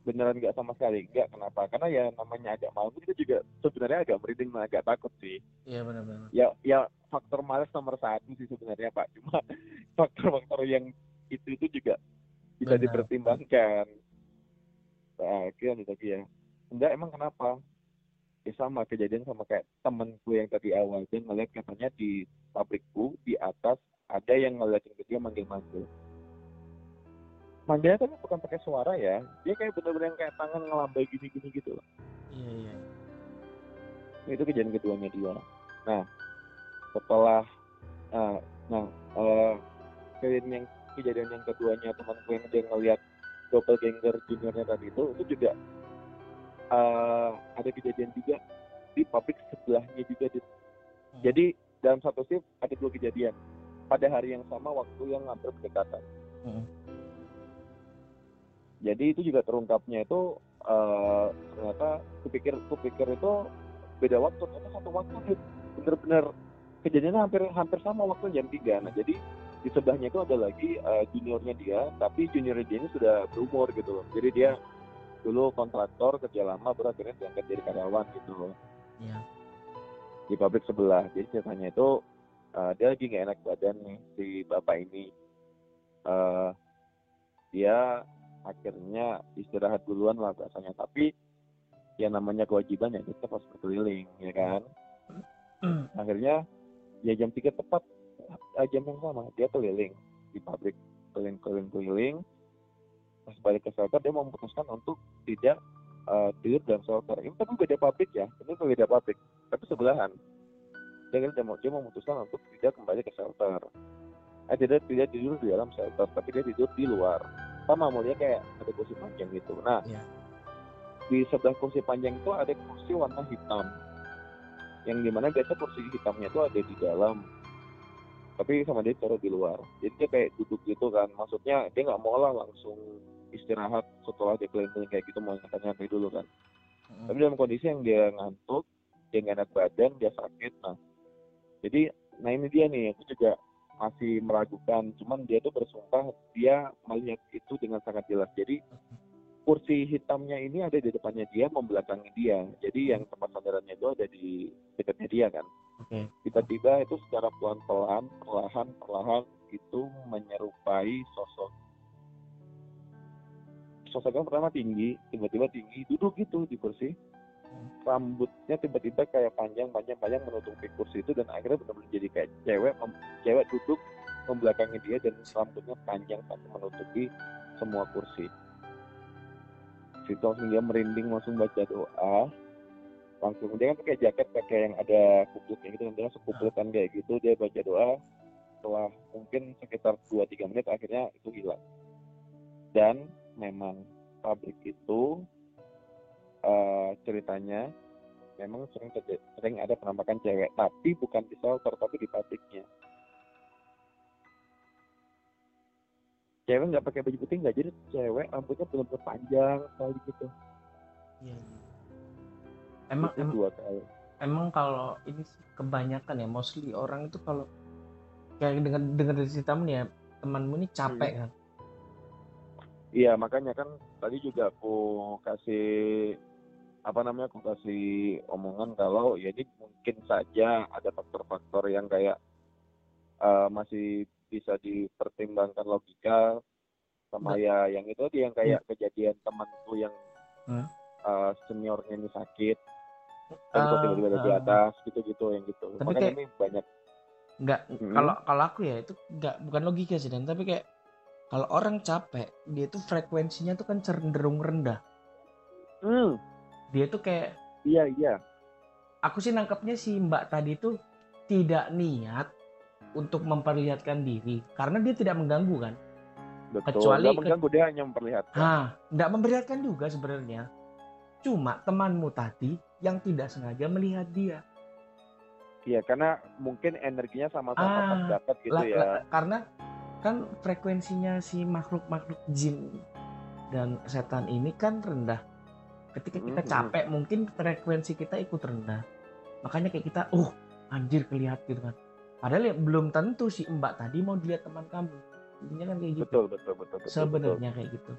Beneran enggak sama sekali enggak kenapa? Karena ya namanya agak malam itu juga sebenarnya agak merinding agak takut sih. Iya benar-benar. ya ya faktor males nomor satu sih sebenarnya pak. Cuma faktor-faktor yang itu itu juga bisa Benar. dipertimbangkan. Nah akhirnya lagi ya enggak emang kenapa? Ya sama kejadian sama kayak temenku yang tadi awal dia ngeliat katanya di pabrikku di atas ada yang ngeliatin ke dia manggil-manggil manggilnya tapi bukan pakai suara ya dia kayak bener-bener yang kayak tangan ngelambai gini-gini gitu loh. Iya iya. itu kejadian keduanya dia. Nah setelah nah, nah eh, kejadian yang kejadian yang keduanya temanku yang dia ngeliat doppelganger juniornya tadi itu itu juga eh, ada kejadian juga di pabrik sebelahnya juga di Hmm. jadi dalam satu shift ada dua kejadian. Pada hari yang sama waktu yang hampir berdekatan Hmm. jadi itu juga terungkapnya itu eh, ternyata kupikir kupikir itu beda waktu ternyata satu waktu bener-bener kejadiannya hampir hampir sama waktu jam 3 nah jadi di sebelahnya itu ada lagi eh, juniornya dia tapi juniornya dia ini sudah berumur gitu loh jadi dia dulu kontraktor kerja lama baru akhirnya diangkat jadi karyawan gitu loh Iya. di pabrik sebelah. Jadi ceritanya itu eh, dia lagi nggak enak badan nih si bapak ini. eh dia akhirnya istirahat duluan lah biasanya. Tapi yang namanya kewajiban ya kita harus berkeliling ya kan. Akhirnya ya jam 3 tepat jam yang sama dia keliling di pabrik keliling-keliling-keliling. Pas balik ke shelter dia memutuskan untuk tidak eh, tidur dalam shelter. Ini tapi beda pabrik ya, ini beda pabrik tapi sebelahan dia dia mau dia memutuskan untuk tidak kembali ke shelter eh tidak tidak tidur di dalam shelter tapi dia tidur di luar sama mulia kayak ada kursi panjang gitu nah Iya. di sebelah kursi panjang itu ada kursi warna hitam yang di mana biasa kursi hitamnya itu ada di dalam tapi sama dia taruh di luar. Jadi dia kayak duduk gitu kan. Maksudnya dia nggak mau lah langsung istirahat setelah dia keliling kayak gitu mau nyantai dulu kan. Hmm. tapi dalam kondisi yang dia ngantuk dia nggak enak badan dia sakit nah. Jadi nah ini dia nih aku juga masih meragukan. Cuman dia tuh bersumpah dia melihat itu dengan sangat jelas. Jadi kursi hitamnya ini ada di depannya dia membelakangi dia. Jadi yang tempat sandarannya itu ada di dekatnya dia kan Oke. tiba-tiba itu secara pelan-pelan perlahan perlahan itu menyerupai sosok sosoknya pertama tinggi. Tiba-tiba tinggi duduk gitu di kursi. Rambutnya tiba-tiba kayak panjang panjang panjang menutupi kursi itu dan akhirnya benar-benar jadi kayak cewek cewek duduk membelakangi dia dan rambutnya panjang sampai menutupi semua kursi. Situ langsung dia merinding langsung baca doa langsung. Dia kan pakai jaket pakai yang ada kupluknya gitu dia langsung kuplukan kayak gitu dia baca doa. Setelah mungkin sekitar 2-3 menit akhirnya itu hilang. Dan memang pabrik itu eh, ceritanya memang sering sering ada penampakan cewek tapi bukan di shelter tapi di pabriknya. Cewek nggak pakai baju putih nggak jadi cewek rambutnya benar-benar panjang sekali gitu. Iya. Emang itu em- dua kali. emang kalau ini sih kebanyakan ya mostly orang itu kalau kayak dengan dengan dari ceritamu nih ya temanmu ini capek kan? Iya makanya kan tadi juga aku kasih apa namanya aku kasih omongan kalau ya ini mungkin saja ada faktor-faktor yang kayak eh, masih bisa dipertimbangkan logika sama ya yang itu tadi yang kayak kejadian temanku yang Hmm. eh, seniornya ini sakit tapi kok Eh, tiba-tiba ada di eh. atas gitu-gitu yang gitu. Tapi makanya kayak- ini banyak. nggak Mm-mm. kalau kalau aku ya itu nggak bukan logika sih dan. Tapi kayak kalau orang capek dia tuh frekuensinya tuh kan cenderung rendah. Hmm, dia tuh kayak iya iya. Aku sih nangkepnya si mbak tadi tuh tidak niat untuk memperlihatkan diri karena dia tidak mengganggu kan? Betul Kecuali Nggak ke- mengganggu dia hanya memperlihatkan. Nah, tidak memperlihatkan juga sebenarnya. Cuma temanmu tadi yang tidak sengaja melihat dia. Iya, karena mungkin energinya sama-sama Ah, dapat gitu Lah- ya. lah, karena kan frekuensinya si makhluk-makhluk jin dan setan ini kan rendah. Ketika kita Mhm. capek, mungkin frekuensi kita ikut rendah. Makanya kayak kita, uh, anjir kelihat gitu kan. Padahal ya belum tentu si mbak tadi mau dilihat teman kamu. Intinya kan kayak gitu. Betul, betul, betul, betul. betul. Sebenarnya kayak gitu.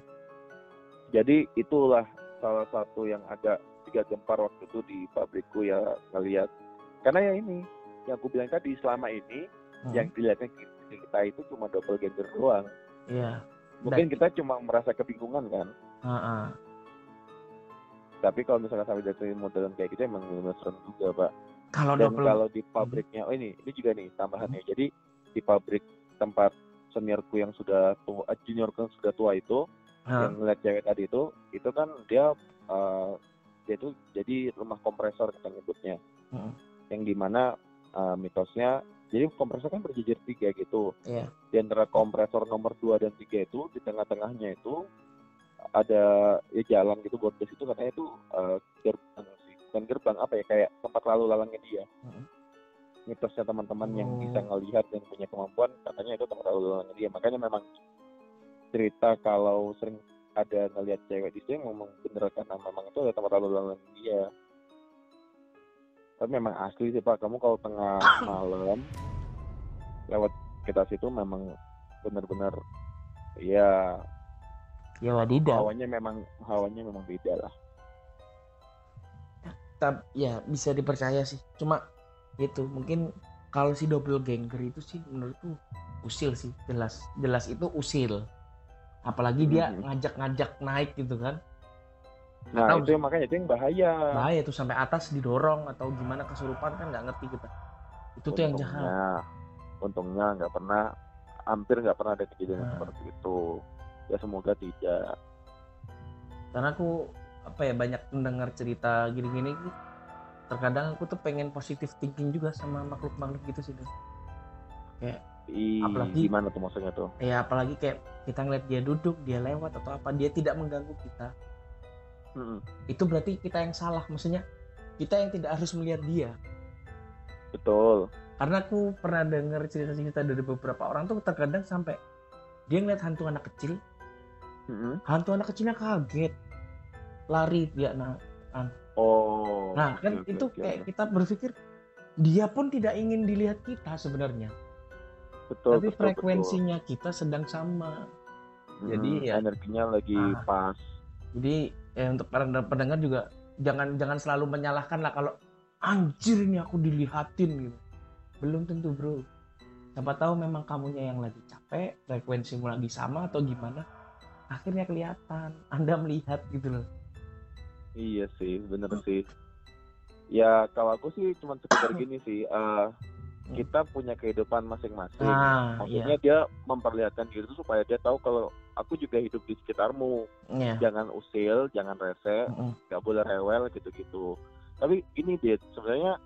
Jadi itulah salah satu yang ada tiga gempar waktu itu di pabrikku ya ngelihat. Karena ya ini yang aku bilang tadi selama ini Hmm. yang dilihatnya ki- kita itu cuma doppelganger doang. Iya. Mungkin kita cuma merasa kebingungan kan. Heeh. Tapi kalau misalnya sampai dari modelan kayak gitu emang benar serem juga, Pak. Kalau Dan double kalau di pabriknya, oh ini, ini juga nih tambahannya. Jadi di pabrik tempat seniorku yang sudah tua, juniorku yang sudah tua itu, Yang ngeliat cewek tadi itu, itu kan dia eh, dia itu jadi rumah kompresor kita nyebutnya, Mm. yang di mana eh, mitosnya, jadi kompresor kan berjejer tiga gitu. Iya. Di antara kompresor nomor 2 dan 3 itu, di tengah-tengahnya itu ada ya jalan gitu bordes itu katanya itu eh, gerbang sih, bukan gerbang apa ya kayak tempat lalu lalangnya dia. Mm. Mitosnya teman-teman yang Oh. bisa ngelihat dan punya kemampuan katanya itu tempat lalu lalangnya dia. Makanya memang cerita kalau sering ada ngelihat cewek di situ ngomong bener karena memang itu ada tempat lalu lalang dia. Tapi memang asli sih pak, kamu kalau tengah malam lewat kita situ memang benar-benar ya Ya wadidaw. hawanya memang hawanya memang beda lah. Tab- ya bisa dipercaya sih. Cuma itu mungkin kalau si doppelganger itu sih menurutku usil sih jelas jelas itu usil. Apalagi dia Mhm. ngajak-ngajak naik gitu kan. Nah tahu itu makanya itu yang bahaya. Bahaya tuh sampai atas didorong atau gimana kesurupan kan nggak ngerti kita. Itu tuh yang jahat. Untungnya, untungnya nggak pernah, hampir nggak pernah ada kejadian Nah. seperti itu. Ya semoga tidak. Karena aku apa ya banyak mendengar cerita gini-gini terkadang aku tuh pengen positive thinking juga sama makhluk-makhluk gitu sih. Dan. Ih, Apalagi- gimana tuh maksudnya tuh? Ya apalagi kayak kita ngeliat dia duduk, dia lewat atau apa, dia tidak mengganggu kita. Mm-mm, itu berarti kita yang salah maksudnya kita yang tidak harus melihat dia Betul. karena aku pernah dengar cerita-cerita dari beberapa orang tuh terkadang sampai dia ngeliat hantu anak kecil Mm-mm. hantu anak kecilnya kaget lari dia nah Oh. nah kan oke, itu oke, kayak kita berpikir dia pun tidak ingin dilihat kita sebenarnya betul, tapi betul, frekuensinya kita sedang sama betul. jadi ya- energinya lagi Ah. pas. jadi ya untuk para pendengar juga jangan jangan selalu menyalahkan lah kalau anjir ini aku dilihatin gitu belum tentu bro siapa tahu memang kamunya yang lagi capek frekuensimu lagi sama atau gimana akhirnya kelihatan anda melihat gitu loh Iya sih, bener Hmm. sih. Ya kalau aku sih cuma sekedar gini sih, eh, kita punya kehidupan masing-masing. Ah, Maksudnya iya. dia memperlihatkan diri itu supaya dia tahu kalau aku juga hidup di sekitarmu. Iya. Jangan usil, jangan rese, nggak boleh rewel gitu-gitu. Tapi ini dia sebenarnya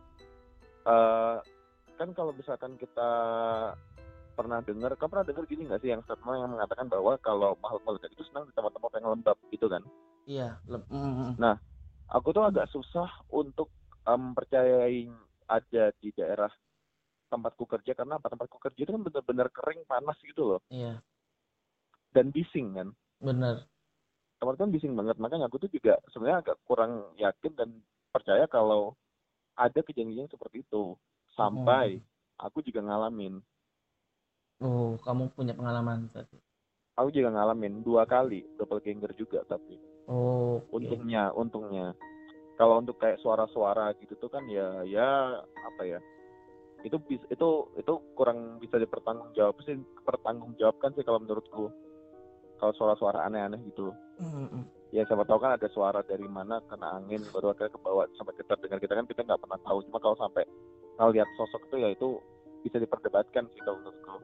eh, kan kalau misalkan kita pernah dengar, kamu pernah dengar gini nggak sih yang statement yang mengatakan bahwa kalau makhluk malaikat itu senang di tempat-tempat yang lembab gitu kan? Iya. leb- mm, mm, mm. Aku tuh agak susah untuk em, percayain ada di daerah tempatku kerja karena apa? Tempatku kerja itu kan benar-benar kering panas gitu loh. Iya. dan bising kan? Bener. tempat kan bising banget makanya aku tuh juga sebenarnya agak kurang yakin dan percaya kalau ada kejadian seperti itu. Sampai aku juga ngalamin. Oh, kamu punya pengalaman tadi. aku juga ngalamin dua kali doppelganger juga tapi. Oh, oke. untungnya untungnya. Kalau untuk kayak suara-suara gitu tuh kan ya ya apa ya itu itu itu kurang bisa dipertanggungjawab sih pertanggungjawabkan sih kalau menurutku kalau suara-suara aneh-aneh gitu Mm, mm. ya siapa tahu kan ada suara dari mana kena angin baru akhirnya ke bawah sampai kita dengar. Kita kan kita nggak pernah tahu. Cuma kalau sampai ngeliat sosok itu ya itu bisa diperdebatkan sih kalau menurutku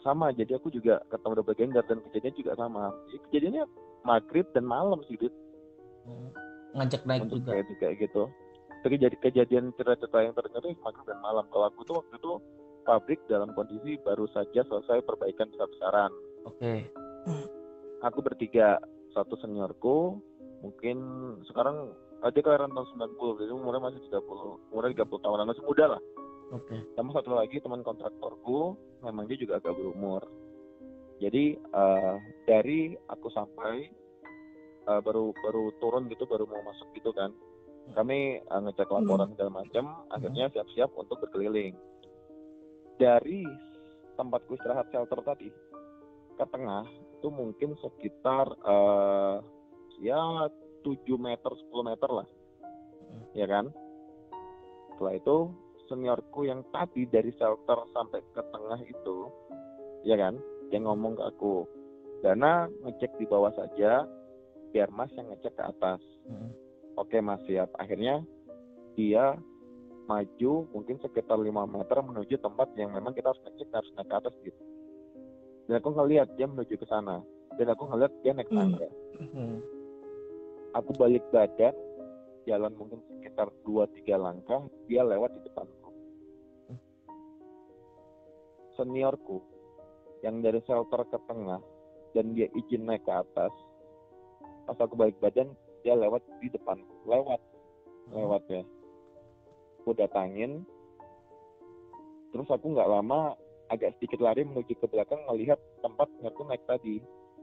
sama jadi aku juga ketemu double ganger dan kejadiannya juga sama. Jadi kejadiannya maghrib dan malam sih Dit, Ngajak naik untuk juga. kayak kayak gitu terjadi kejadian cerita-cerita yang itu maghrib dan malam kalau aku tuh waktu itu pabrik dalam kondisi baru saja selesai perbaikan besar-besaran Oke. aku bertiga satu seniorku mungkin sekarang dia kelahiran tahun 90 jadi umurnya masih 30 umurnya 30 tahunan masih muda lah Oke. sama satu lagi teman kontraktorku memang dia juga agak berumur jadi eh, dari aku sampai eh, baru baru turun gitu baru mau masuk gitu kan kami eh, ngecek laporan segala macam akhirnya siap-siap untuk berkeliling. Dari tempatku istirahat shelter tadi ke tengah itu mungkin sekitar eh, ya 7 meter 10 meter lah. Ya kan? Setelah itu seniorku yang tadi dari shelter sampai ke tengah itu ya kan? Yang ngomong ke aku Dana ngecek di bawah saja biar mas yang ngecek ke atas. Mm. Oke mas siap. Akhirnya dia maju mungkin sekitar 5 meter menuju tempat yang memang kita harus ngecek harus naik ke atas gitu. Dan aku ngeliat dia menuju ke sana. Dan aku ngeliat dia naik tangga Mm. aku balik badan jalan mungkin sekitar 2-3 langkah dia lewat di depanku. Seniorku yang dari shelter ke tengah dan dia izin naik ke atas. Pas aku balik badan dia lewat di depanku lewat lewat ya. Aku datangin terus aku nggak lama agak sedikit lari menuju ke belakang melihat tempat aku naik tadi.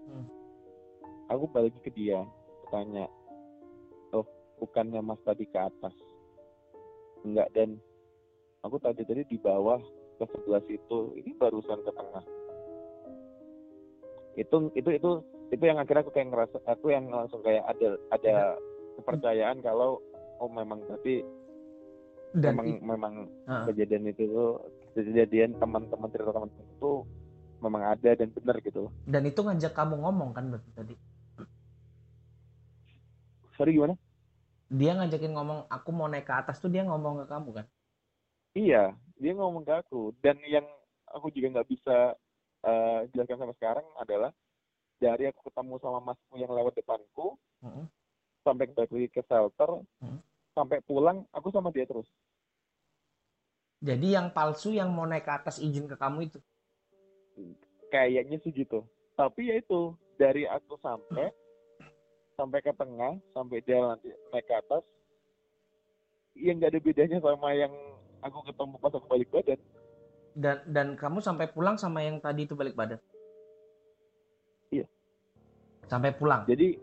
Hmm. aku balik ke dia tanya oh bukannya mas tadi ke atas? Enggak dan aku tadi tadi di bawah ke sebelah situ. Ini barusan ke tengah. Itu itu itu itu yang akhirnya aku kayak ngerasa aku yang langsung kayak ada ada kepercayaan kalau oh memang tadi Dan memang i- memang Ah. kejadian itu tuh kejadian teman-teman cerita teman-teman itu memang ada dan benar gitu dan itu ngajak kamu ngomong kan berarti tadi. sorry gimana Dia ngajakin ngomong aku mau naik ke atas tuh dia ngomong ke kamu kan. iya dia ngomong ke aku dan yang aku juga nggak bisa eh, jelaskan sampai sekarang adalah dari aku ketemu sama masku yang lewat depanku Mm-mm. sampai balik lagi ke shelter Hmm. sampai pulang aku sama dia terus Jadi yang palsu yang mau naik ke atas izin ke kamu itu. kayaknya sih gitu tapi ya itu dari aku sampai sampai ke tengah sampai dia nanti naik ke atas yang nggak ada bedanya sama yang aku ketemu pas aku balik badan Dan dan kamu sampai pulang sama yang tadi itu balik badan. Sampai pulang. jadi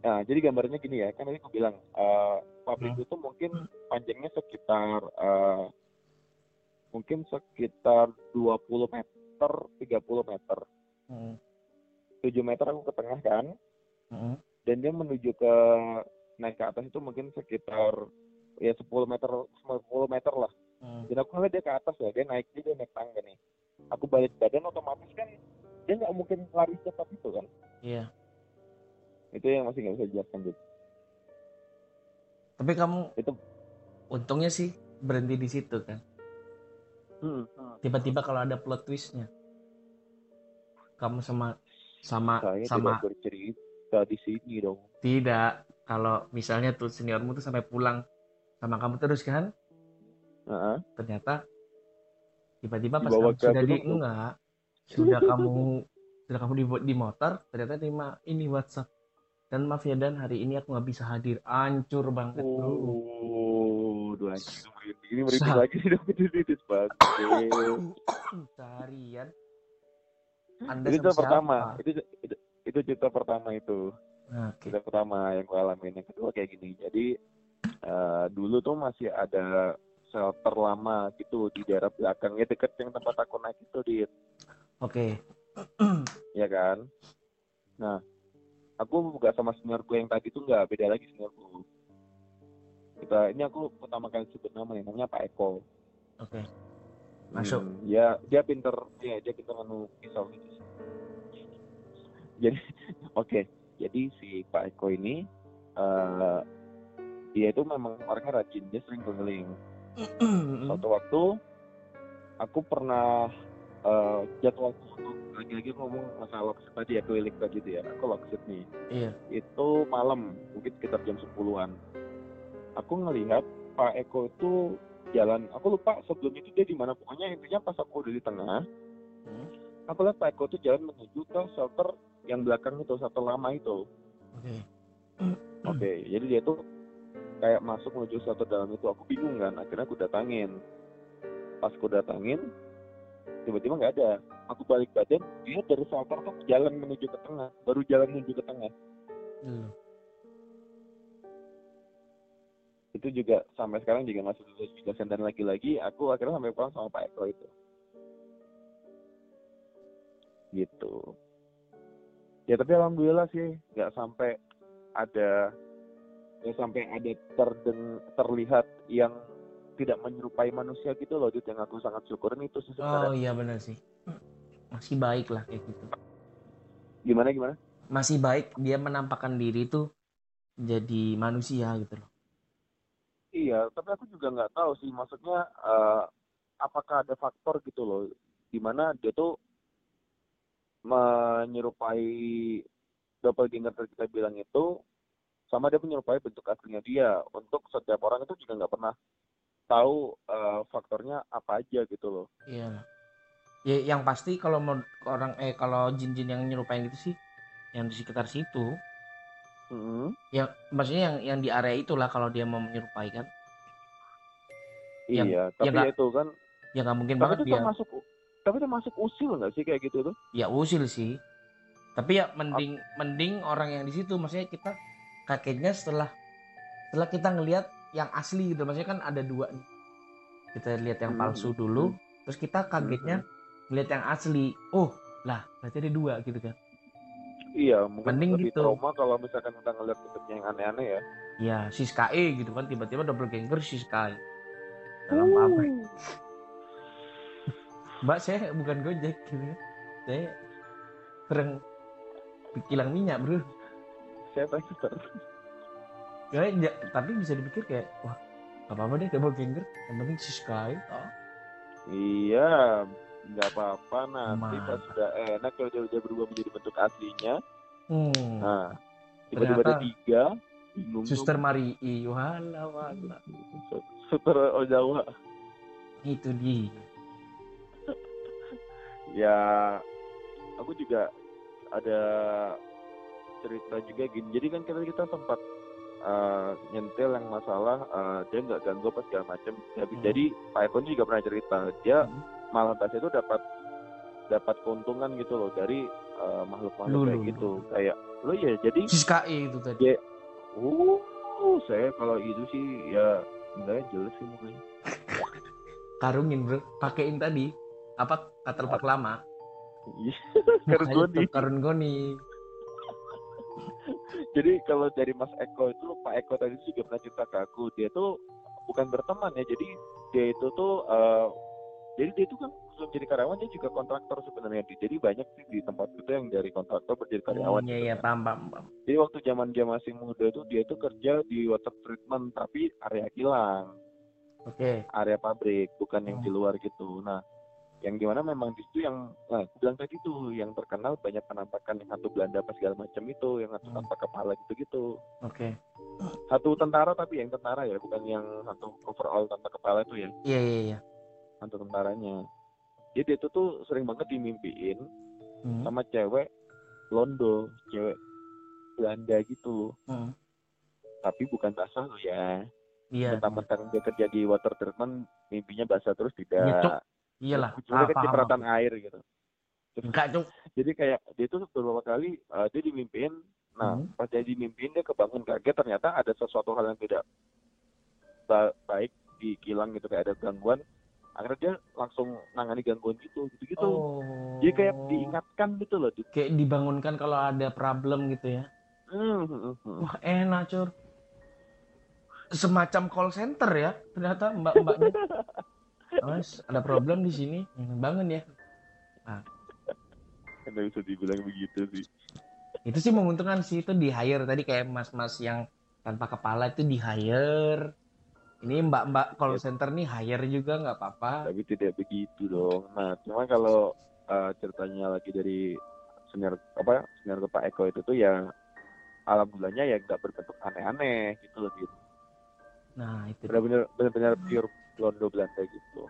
nah, jadi gambarnya gini ya kan tadi aku bilang eh, pabrik Hmm. itu mungkin panjangnya sekitar eh, mungkin sekitar 20 meter 30 meter Mm. 7 meter aku ke tengah kan Mm. dan dia menuju ke naik ke atas itu mungkin sekitar ya 10 meter 10 meter lah Mm. dan aku ngeliat dia ke atas ya dia naik dia naik tangga nih aku balik badan otomatis kan dia nggak mungkin lari cepat itu kan Iya. Itu yang masih nggak bisa dijelaskan gitu Tapi kamu Itu. untungnya sih berhenti di situ kan. Hmm, hmm. Tiba-tiba kalau ada plot twistnya, kamu sama sama Saya sama tidak bercerita di sini dong. tidak. Kalau misalnya tuh seniormu tuh sampai pulang sama kamu terus kan, Heeh. ternyata tiba-tiba pas kamu sudah di enggak sudah kamu sudah kamu di, di motor ternyata terima ini WhatsApp dan maaf ya dan hari ini aku nggak bisa hadir hancur banget bro Oh, itu merinding. Ini merinding lagi dong itu banget. seharian anda itu cerita pertama. Itu, itu itu cerita pertama itu. Nah, oke Cerita pertama yang gue alamin. Yang kedua kayak gini. Jadi eh, dulu tuh masih ada shelter lama gitu di daerah belakangnya deket yang tempat aku naik itu di oke ya kan. Nah, aku nggak sama senior gue yang tadi tuh nggak beda lagi seniorku. Kita ini aku pertama kali sebut nama ya, namanya Pak Eko. oke. Masuk. Hmm, ya dia pinter ya dia pinter anu pisau. Gitu jadi oke. Jadi si Pak Eko ini eh dia itu memang orangnya rajin dia sering keliling. Suatu waktu aku pernah eh jadwal untuk lagi-lagi ngomong masalah loksit tadi ya keliling tadi itu ya aku loksit nih. Iya. Itu malam mungkin sekitar jam 10-an aku ngelihat Pak Eko itu jalan aku lupa sebelum itu dia di mana. Pokoknya intinya pas aku udah di tengah Hmm, aku lihat Pak Eko itu jalan menuju ke shelter yang belakang itu shelter lama itu. Oke. Oke jadi dia tuh kayak masuk menuju shelter dalam itu. Aku bingung kan akhirnya aku datangin. Pas aku datangin tiba-tiba nggak ada. Aku balik badan dia dari shelter tuh jalan menuju ke tengah. Baru jalan menuju ke tengah. Loh, itu juga sampai sekarang juga masih terus dijelasin dan lagi-lagi aku akhirnya sampai pulang sama Pak Eko itu. Gitu. Ya tapi alhamdulillah sih nggak sampai ada nggak sampai ada terden terlihat yang tidak menyerupai manusia gitu loh Dit, yang aku sangat syukurin itu sih sebenarnya oh iya benar sih. Masih baik lah kayak gitu. Gimana gimana? Masih baik dia menampakkan diri tuh jadi manusia gitu loh. Iya tapi aku juga nggak tahu sih maksudnya eh, apakah ada faktor gitu loh di mana dia tuh menyerupai doppelganger yang kita bilang itu sama dia menyerupai bentuk aslinya dia. Untuk setiap orang itu juga nggak pernah tahu eh, faktornya apa aja gitu loh Iya. Ya, yang pasti kalau mau orang eh kalau jin-jin yang nyerupain gitu sih, yang di sekitar situ, Mm-mm. yang maksudnya yang yang di area itulah kalau dia mau menyerupai kan, Yang- iya tapi ya itu kan ya nggak mungkin tapi banget itu dia. termasuk tapi termasuk usil nggak sih kayak gitu tuh Ya usil sih. Tapi ya mending mending orang yang di situ, maksudnya kita kagetnya setelah setelah kita ngelihat yang asli gitu, maksudnya kan ada dua. Kita lihat yang Hmm. palsu dulu, terus kita kagetnya ngelihat yang asli. Oh, lah berarti ada dua gitu kan. iya mungkin Mending lebih gitu. trauma kalau misalkan kita ngeliat bentuknya yang aneh-aneh ya ya si Sky gitu kan tiba-tiba double ganger si Sky dalam pabrik mbak saya bukan gojek gitu kan saya kurang kilang minyak bro saya tanya ya, ya, tapi bisa dipikir kayak wah gak apa-apa deh double ganger yang penting si Sky oh, Iya, nggak apa-apa nanti Mantap. pas sudah enak kalau dia udah berubah menjadi bentuk aslinya. hmm. Nah, tiba-tiba ada tiga, bingung. Suster dong. Marii wala wala Suster Ozawa. itu dia Ya, aku juga ada cerita juga gini. Jadi kan kita kita sempat eh, nyentil yang masalah eh, dia nggak ganggu apa segala macam. Jadi, Hmm. jadi Pak Eko juga pernah cerita dia Hmm. malah tas itu dapat dapat keuntungan gitu loh dari eh, makhluk-makhluk Lu, kayak lu, gitu. Kayak lo ya jadi Sky itu tadi uh saya kalau itu sih ya enggak jelas sih mukanya. karungin bro pakein tadi apa kata lepak lama Iya, di. tuh karun goni Jadi kalau dari Mas Eko itu Pak Eko tadi juga pernah cerita ke aku dia tuh bukan berteman ya. Jadi dia itu tuh eh, jadi dia itu kan sebelum jadi karyawan dia juga kontraktor sebenarnya jadi banyak sih di tempat itu yang dari kontraktor menjadi karyawan Iya gitu iya kan. paham jadi waktu zaman dia masih muda itu dia itu kerja di water treatment tapi area kilang Oke. area pabrik bukan yang di Hmm. luar gitu nah yang di mana memang di situ yang nah aku bilang tadi tuh yang terkenal banyak penampakan yang hantu Belanda apa segala macam itu yang hantu Hmm. tanpa kepala gitu gitu Oke. satu tentara tapi yang tentara ya bukan yang hantu overall tanpa kepala itu ya Iya iya iya. hantu tentaranya jadi itu tuh sering banget dimimpiin Hmm. sama cewek Londo cewek Belanda gitu Hmm. tapi bukan basah lo ya Iya. mentang-mentang dia kerja di water treatment mimpinya basah terus tidak. Iyalah. ujungnya Ah, kan paham cipratan air gitu Enggak, Cuk. jadi kayak dia tuh beberapa kali uh, dia dimimpiin nah Hmm. pas dia dimimpiin dia kebangun kaget ternyata ada sesuatu hal yang tidak ba- baik di kilang gitu kayak ada gangguan akhirnya dia langsung nangani gangguan gitu gitu gitu Oh. jadi kayak diingatkan gitu loh di Kayak dibangunkan kalau ada problem gitu ya. Hmm, hmm, hmm. Wah, enak, Cur. Semacam call center ya. Ternyata mbak-mbaknya. Mas, ada problem di sini. Bangun ya. Kan bisa dibilang begitu sih Itu sih menguntungkan sih itu di hire tadi kayak mas-mas yang tanpa kepala itu di hire. Ini mbak-mbak call Ya. center nih hire juga nggak apa-apa. tapi tidak begitu dong nah cuma kalau uh, ceritanya lagi dari senior apa senior ke Pak Eko itu tuh ya alhamdulillahnya ya nggak berbentuk aneh-aneh gitu loh gitu Nah, itu. benar-benar benar-benar pure Londo Belanda gitu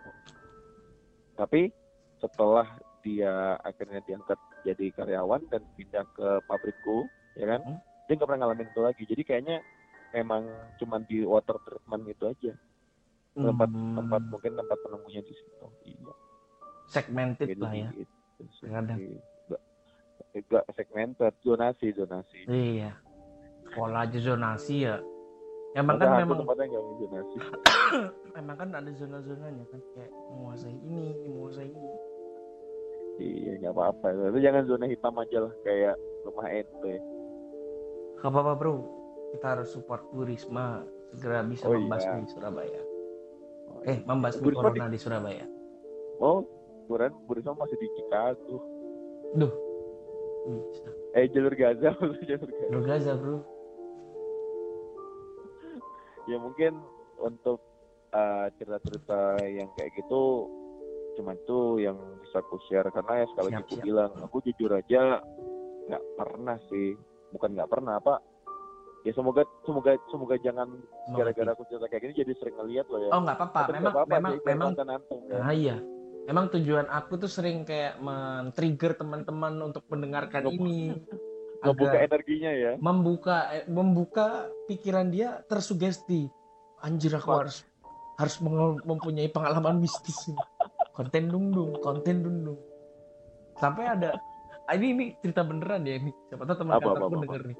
tapi setelah dia akhirnya diangkat jadi karyawan dan pindah ke pabrikku ya kan Hmm. dia nggak pernah ngalamin itu lagi jadi kayaknya memang cuman di water treatment itu aja tempat Hmm, tempat mungkin tempat penemunya di situ iya segmented Gitu lah ya. gitu sih. Kadang. Nggak nggak segmented zonasi zonasi Iya. Pola aja zonasi ya. Emang kan memang tempatnya nggak zonasi emang kan ada zona-zonanya kan kayak menguasai ini, menguasai ini. iya nggak apa-apa tapi jangan zona hitam aja lah kayak rumah ente Gak apa-apa bro, kita harus support Bu Risma segera bisa Oh, membasmi iya. Surabaya. Eh, membasmi Bu Risma corona di Surabaya. oh buran Burisma masih di Chicago Duh, bisa. eh jalur Gaza jalur Gaza Bro Gaza bro. Ya mungkin untuk uh, cerita-cerita yang kayak gitu cuma itu yang bisa aku share. Karena ya sekali lagi aku siap. bilang aku jujur aja nggak pernah sih. Bukan nggak pernah apa ya semoga semoga semoga jangan gara-gara aku cerita kayak gini jadi sering ngeliat loh ya. Oh nggak apa-apa, Tapi memang apa-apa, memang memang nonton ya. Nah iya, emang tujuan aku tuh sering kayak men-trigger teman-teman untuk mendengarkan ini. Agar energinya ya membuka eh, membuka pikiran dia tersugesti. Anjir aku Wah. harus harus mempunyai pengalaman mistis ini. Konten dung dung, konten dung dung. Sampai ada ah, ini ini cerita beneran ya ini. Siapa tahu teman apa, denger nih.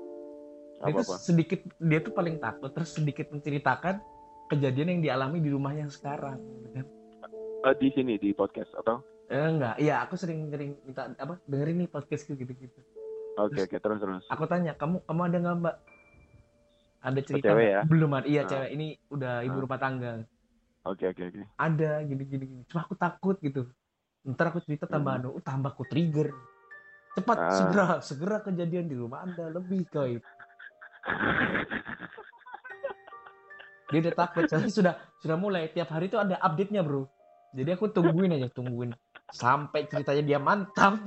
Dia apa tuh apa sedikit dia tuh paling takut terus sedikit menceritakan kejadian yang dialami di rumahnya sekarang. Kan? Eh, di sini di podcast atau Eh, enggak, iya aku sering sering minta apa dengerin nih podcastku gitu-gitu. Oke oke terus terus Aku tanya, kamu kamu ada nggak mbak? Ada cerita cewek ya? Belum ada. Iya Ah. cewek ini udah ibu Ah. rumah tangga. oke oke oke Ada gini-gini. gini. Cuma aku takut gitu. Ntar aku cerita tambah anu, uh, tambah aku trigger. Cepat Hmm. Ah. segera segera kejadian di rumah anda lebih gaib. Dia udah takut. Soalnya sudah sudah mulai tiap hari itu ada update-nya bro. Jadi aku tungguin aja tungguin sampai ceritanya dia mantap.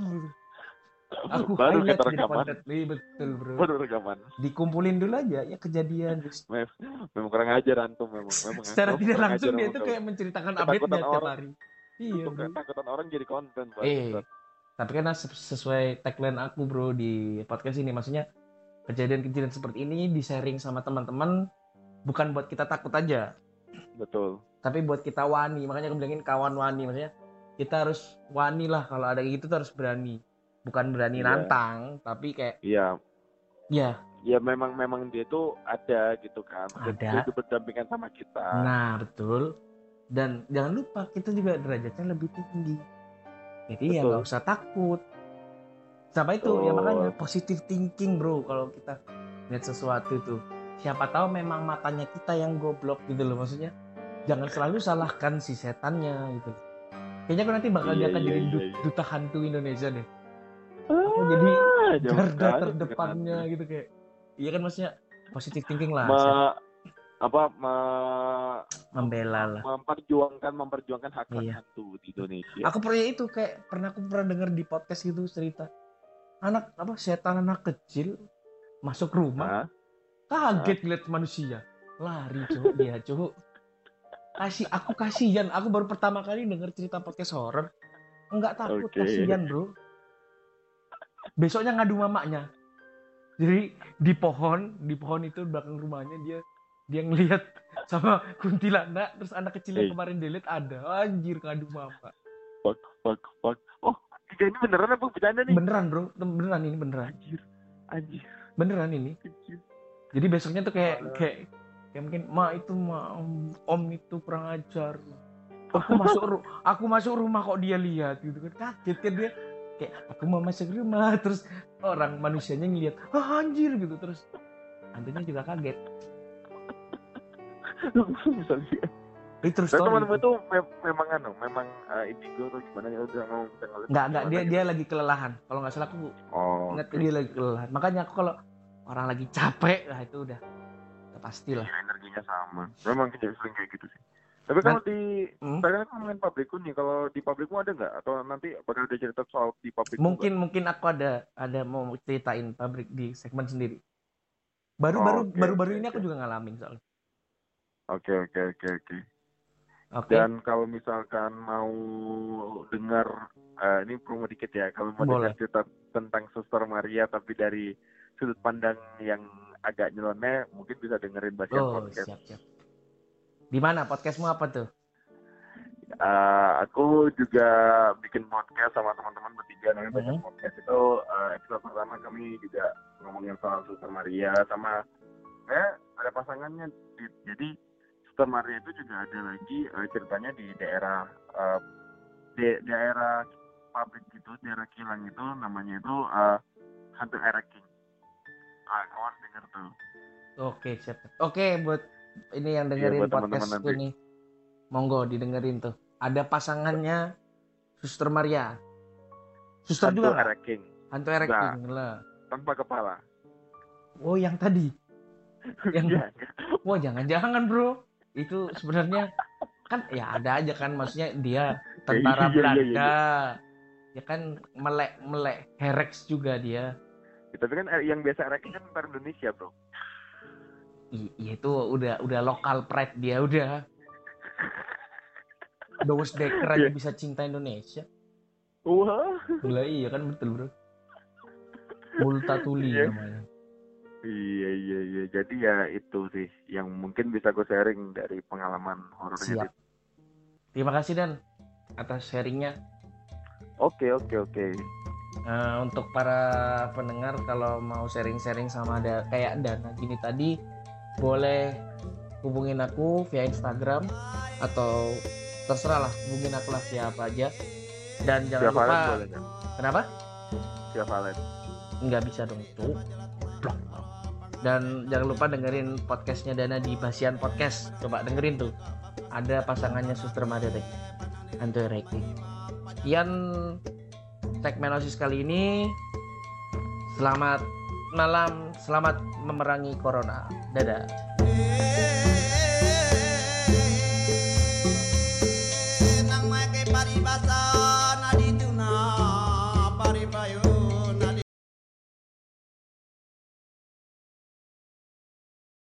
Aku baru kita rekaman. Iya, betul bro. baru rekaman Dikumpulin dulu aja ya kejadian. Terus memang kurang ajar antum memang memang secara antum tidak langsung dia kamu. kayak menceritakan update-nya tiap hari. Iya ketakutan orang jadi konten. Eh, tapi kan ses- sesuai tagline aku bro di podcast ini, maksudnya kejadian-kejadian seperti ini di sharing sama teman-teman bukan buat kita takut aja, betul tapi buat kita wani. Makanya aku bilangin kawan wani, maksudnya kita harus wani lah kalau ada gitu tuh harus berani, bukan berani Iya. nantang, tapi kayak iya ya, ya memang memang dia tuh ada gitu kan Ada. dia itu berdampingan sama kita nah betul. Dan jangan lupa kita juga derajatnya lebih tinggi, jadi ya Betul. nggak usah takut. Sama itu ya Betul. makanya positive thinking bro kalau kita lihat sesuatu tuh. Siapa tahu memang matanya kita yang goblok gitu loh maksudnya. Jangan selalu salahkan si setannya gitu. Kayaknya aku nanti bakal Iya, diangkat iya, jadi iya, iya. duta hantu Indonesia deh. Jadi Ah, garda terdepannya gitu kayak. Iya kan maksudnya positive thinking lah. Seth. apa me- Membela lah. memperjuangkan memperjuangkan hak hak Iya. hantu di Indonesia. Aku pernah itu kayak pernah aku pernah dengar di podcast gitu cerita. Anak apa setan anak kecil masuk rumah Hah? kaget lihat manusia lari cowok dia cowok kasih aku kasihan aku baru pertama kali denger cerita podcast horror enggak takut Oke. kasihan bro besoknya ngadu mamaknya jadi di pohon di pohon itu belakang rumahnya dia dia ngelihat sama kuntilanak terus anak kecil yang Hey. kemarin delete ada. Anjir ngadu mama. Fuck, fuck, fuck. Oh, ini beneran apa? Bercanda nih? beneran bro. Beneran ini beneran. Anjir, anjir, beneran ini. Anjir. jadi besoknya tuh kayak kayak kayak mungkin ma itu ma om, om itu kurang ajar. Aku masuk aku masuk rumah kok dia lihat gitu kan. Kaget kan dia kayak aku mau masuk rumah terus orang manusianya ngeliat ah anjir gitu terus hantunya juga kaget Bisa lihat. itu terus teman-teman mem- memang anu, memang uh, indigo atau gimana ya udah mau nggak nggak dia dia lagi kelelahan kalau nggak salah aku gitu. Oh, ingat oke. dia lagi kelelahan makanya aku kalau orang lagi capek lah itu udah udah pasti lah Iya, energinya sama. Memang kita sering kayak gitu sih. Tapi kalau di Hmm. sekarang kan ngomongin pabrikku nih, kalau di pabrikmu ada nggak? Atau nanti bakal ada cerita soal di pabrik? mungkin mungkin aku ada ada mau ceritain pabrik di segmen sendiri baru baru Oke, baru baru oke, ini aku juga ngalamin soalnya Oke oke oke oke. oke Dan kalau misalkan mau dengar eh, ini promo dikit ya, kalau mau Boleh. dengar cerita tentang Suster Maria tapi dari sudut pandang yang agak nyeleneh, mungkin bisa dengerin Basian oh Podcast. siap siap di mana? Podcastmu apa tuh? Eh, aku juga bikin podcast sama teman-teman bertiga. Namanya Basian Mhm. Podcast itu eh, episode pertama kami juga ngomongin soal Suster Maria sama eh ada pasangannya. Di- jadi Suster Maria itu juga ada lagi eh, ceritanya di daerah eh, di daerah pabrik gitu daerah kilang itu. Namanya itu eh, hantu ereking. Ah kawan denger tuh. Oke siap. Oke buat ini yang Iya, dengerin teman-teman podcastku nih monggo didengerin tuh. Ada pasangannya Suster Maria. Suster hantu juga ereking. Hantu erecting lah. Tanpa kepala. Oh yang tadi. Yang- Iya. Wah jangan-jangan bro. Itu sebenarnya kan ya ada aja kan maksudnya dia tentara Iya, iya, iya, Belanda. ya kan melek melek herex juga dia. Tapi kan eh, yang biasa ereking kan tentara Indonesia bro iya itu udah udah lokal pride dia udah Dawes Dekker aja Iya. bisa cinta Indonesia wah Gila iya kan betul bro Multatuli Iya. namanya Iya iya iya. Jadi ya itu sih yang mungkin bisa gue sharing dari pengalaman horornya. Siap. Terima kasih Dan atas sharingnya Oke oke oke. Nah, untuk para pendengar kalau mau sharing-sharing sama ada kayak Dana gini tadi boleh hubungin aku via Instagram atau terserah lah hubungin aku lah via apa aja. Dan jangan Via Valen lupa boleh kan? kenapa? Via Valen. nggak bisa dong itu. Dan jangan lupa dengerin podcastnya Dana di Basian Podcast. Coba dengerin tuh. Ada pasangannya Suster Maria teh Hantu Reiki sekian segmen osis kali ini. Selamat malam. Selamat memerangi corona. Dadah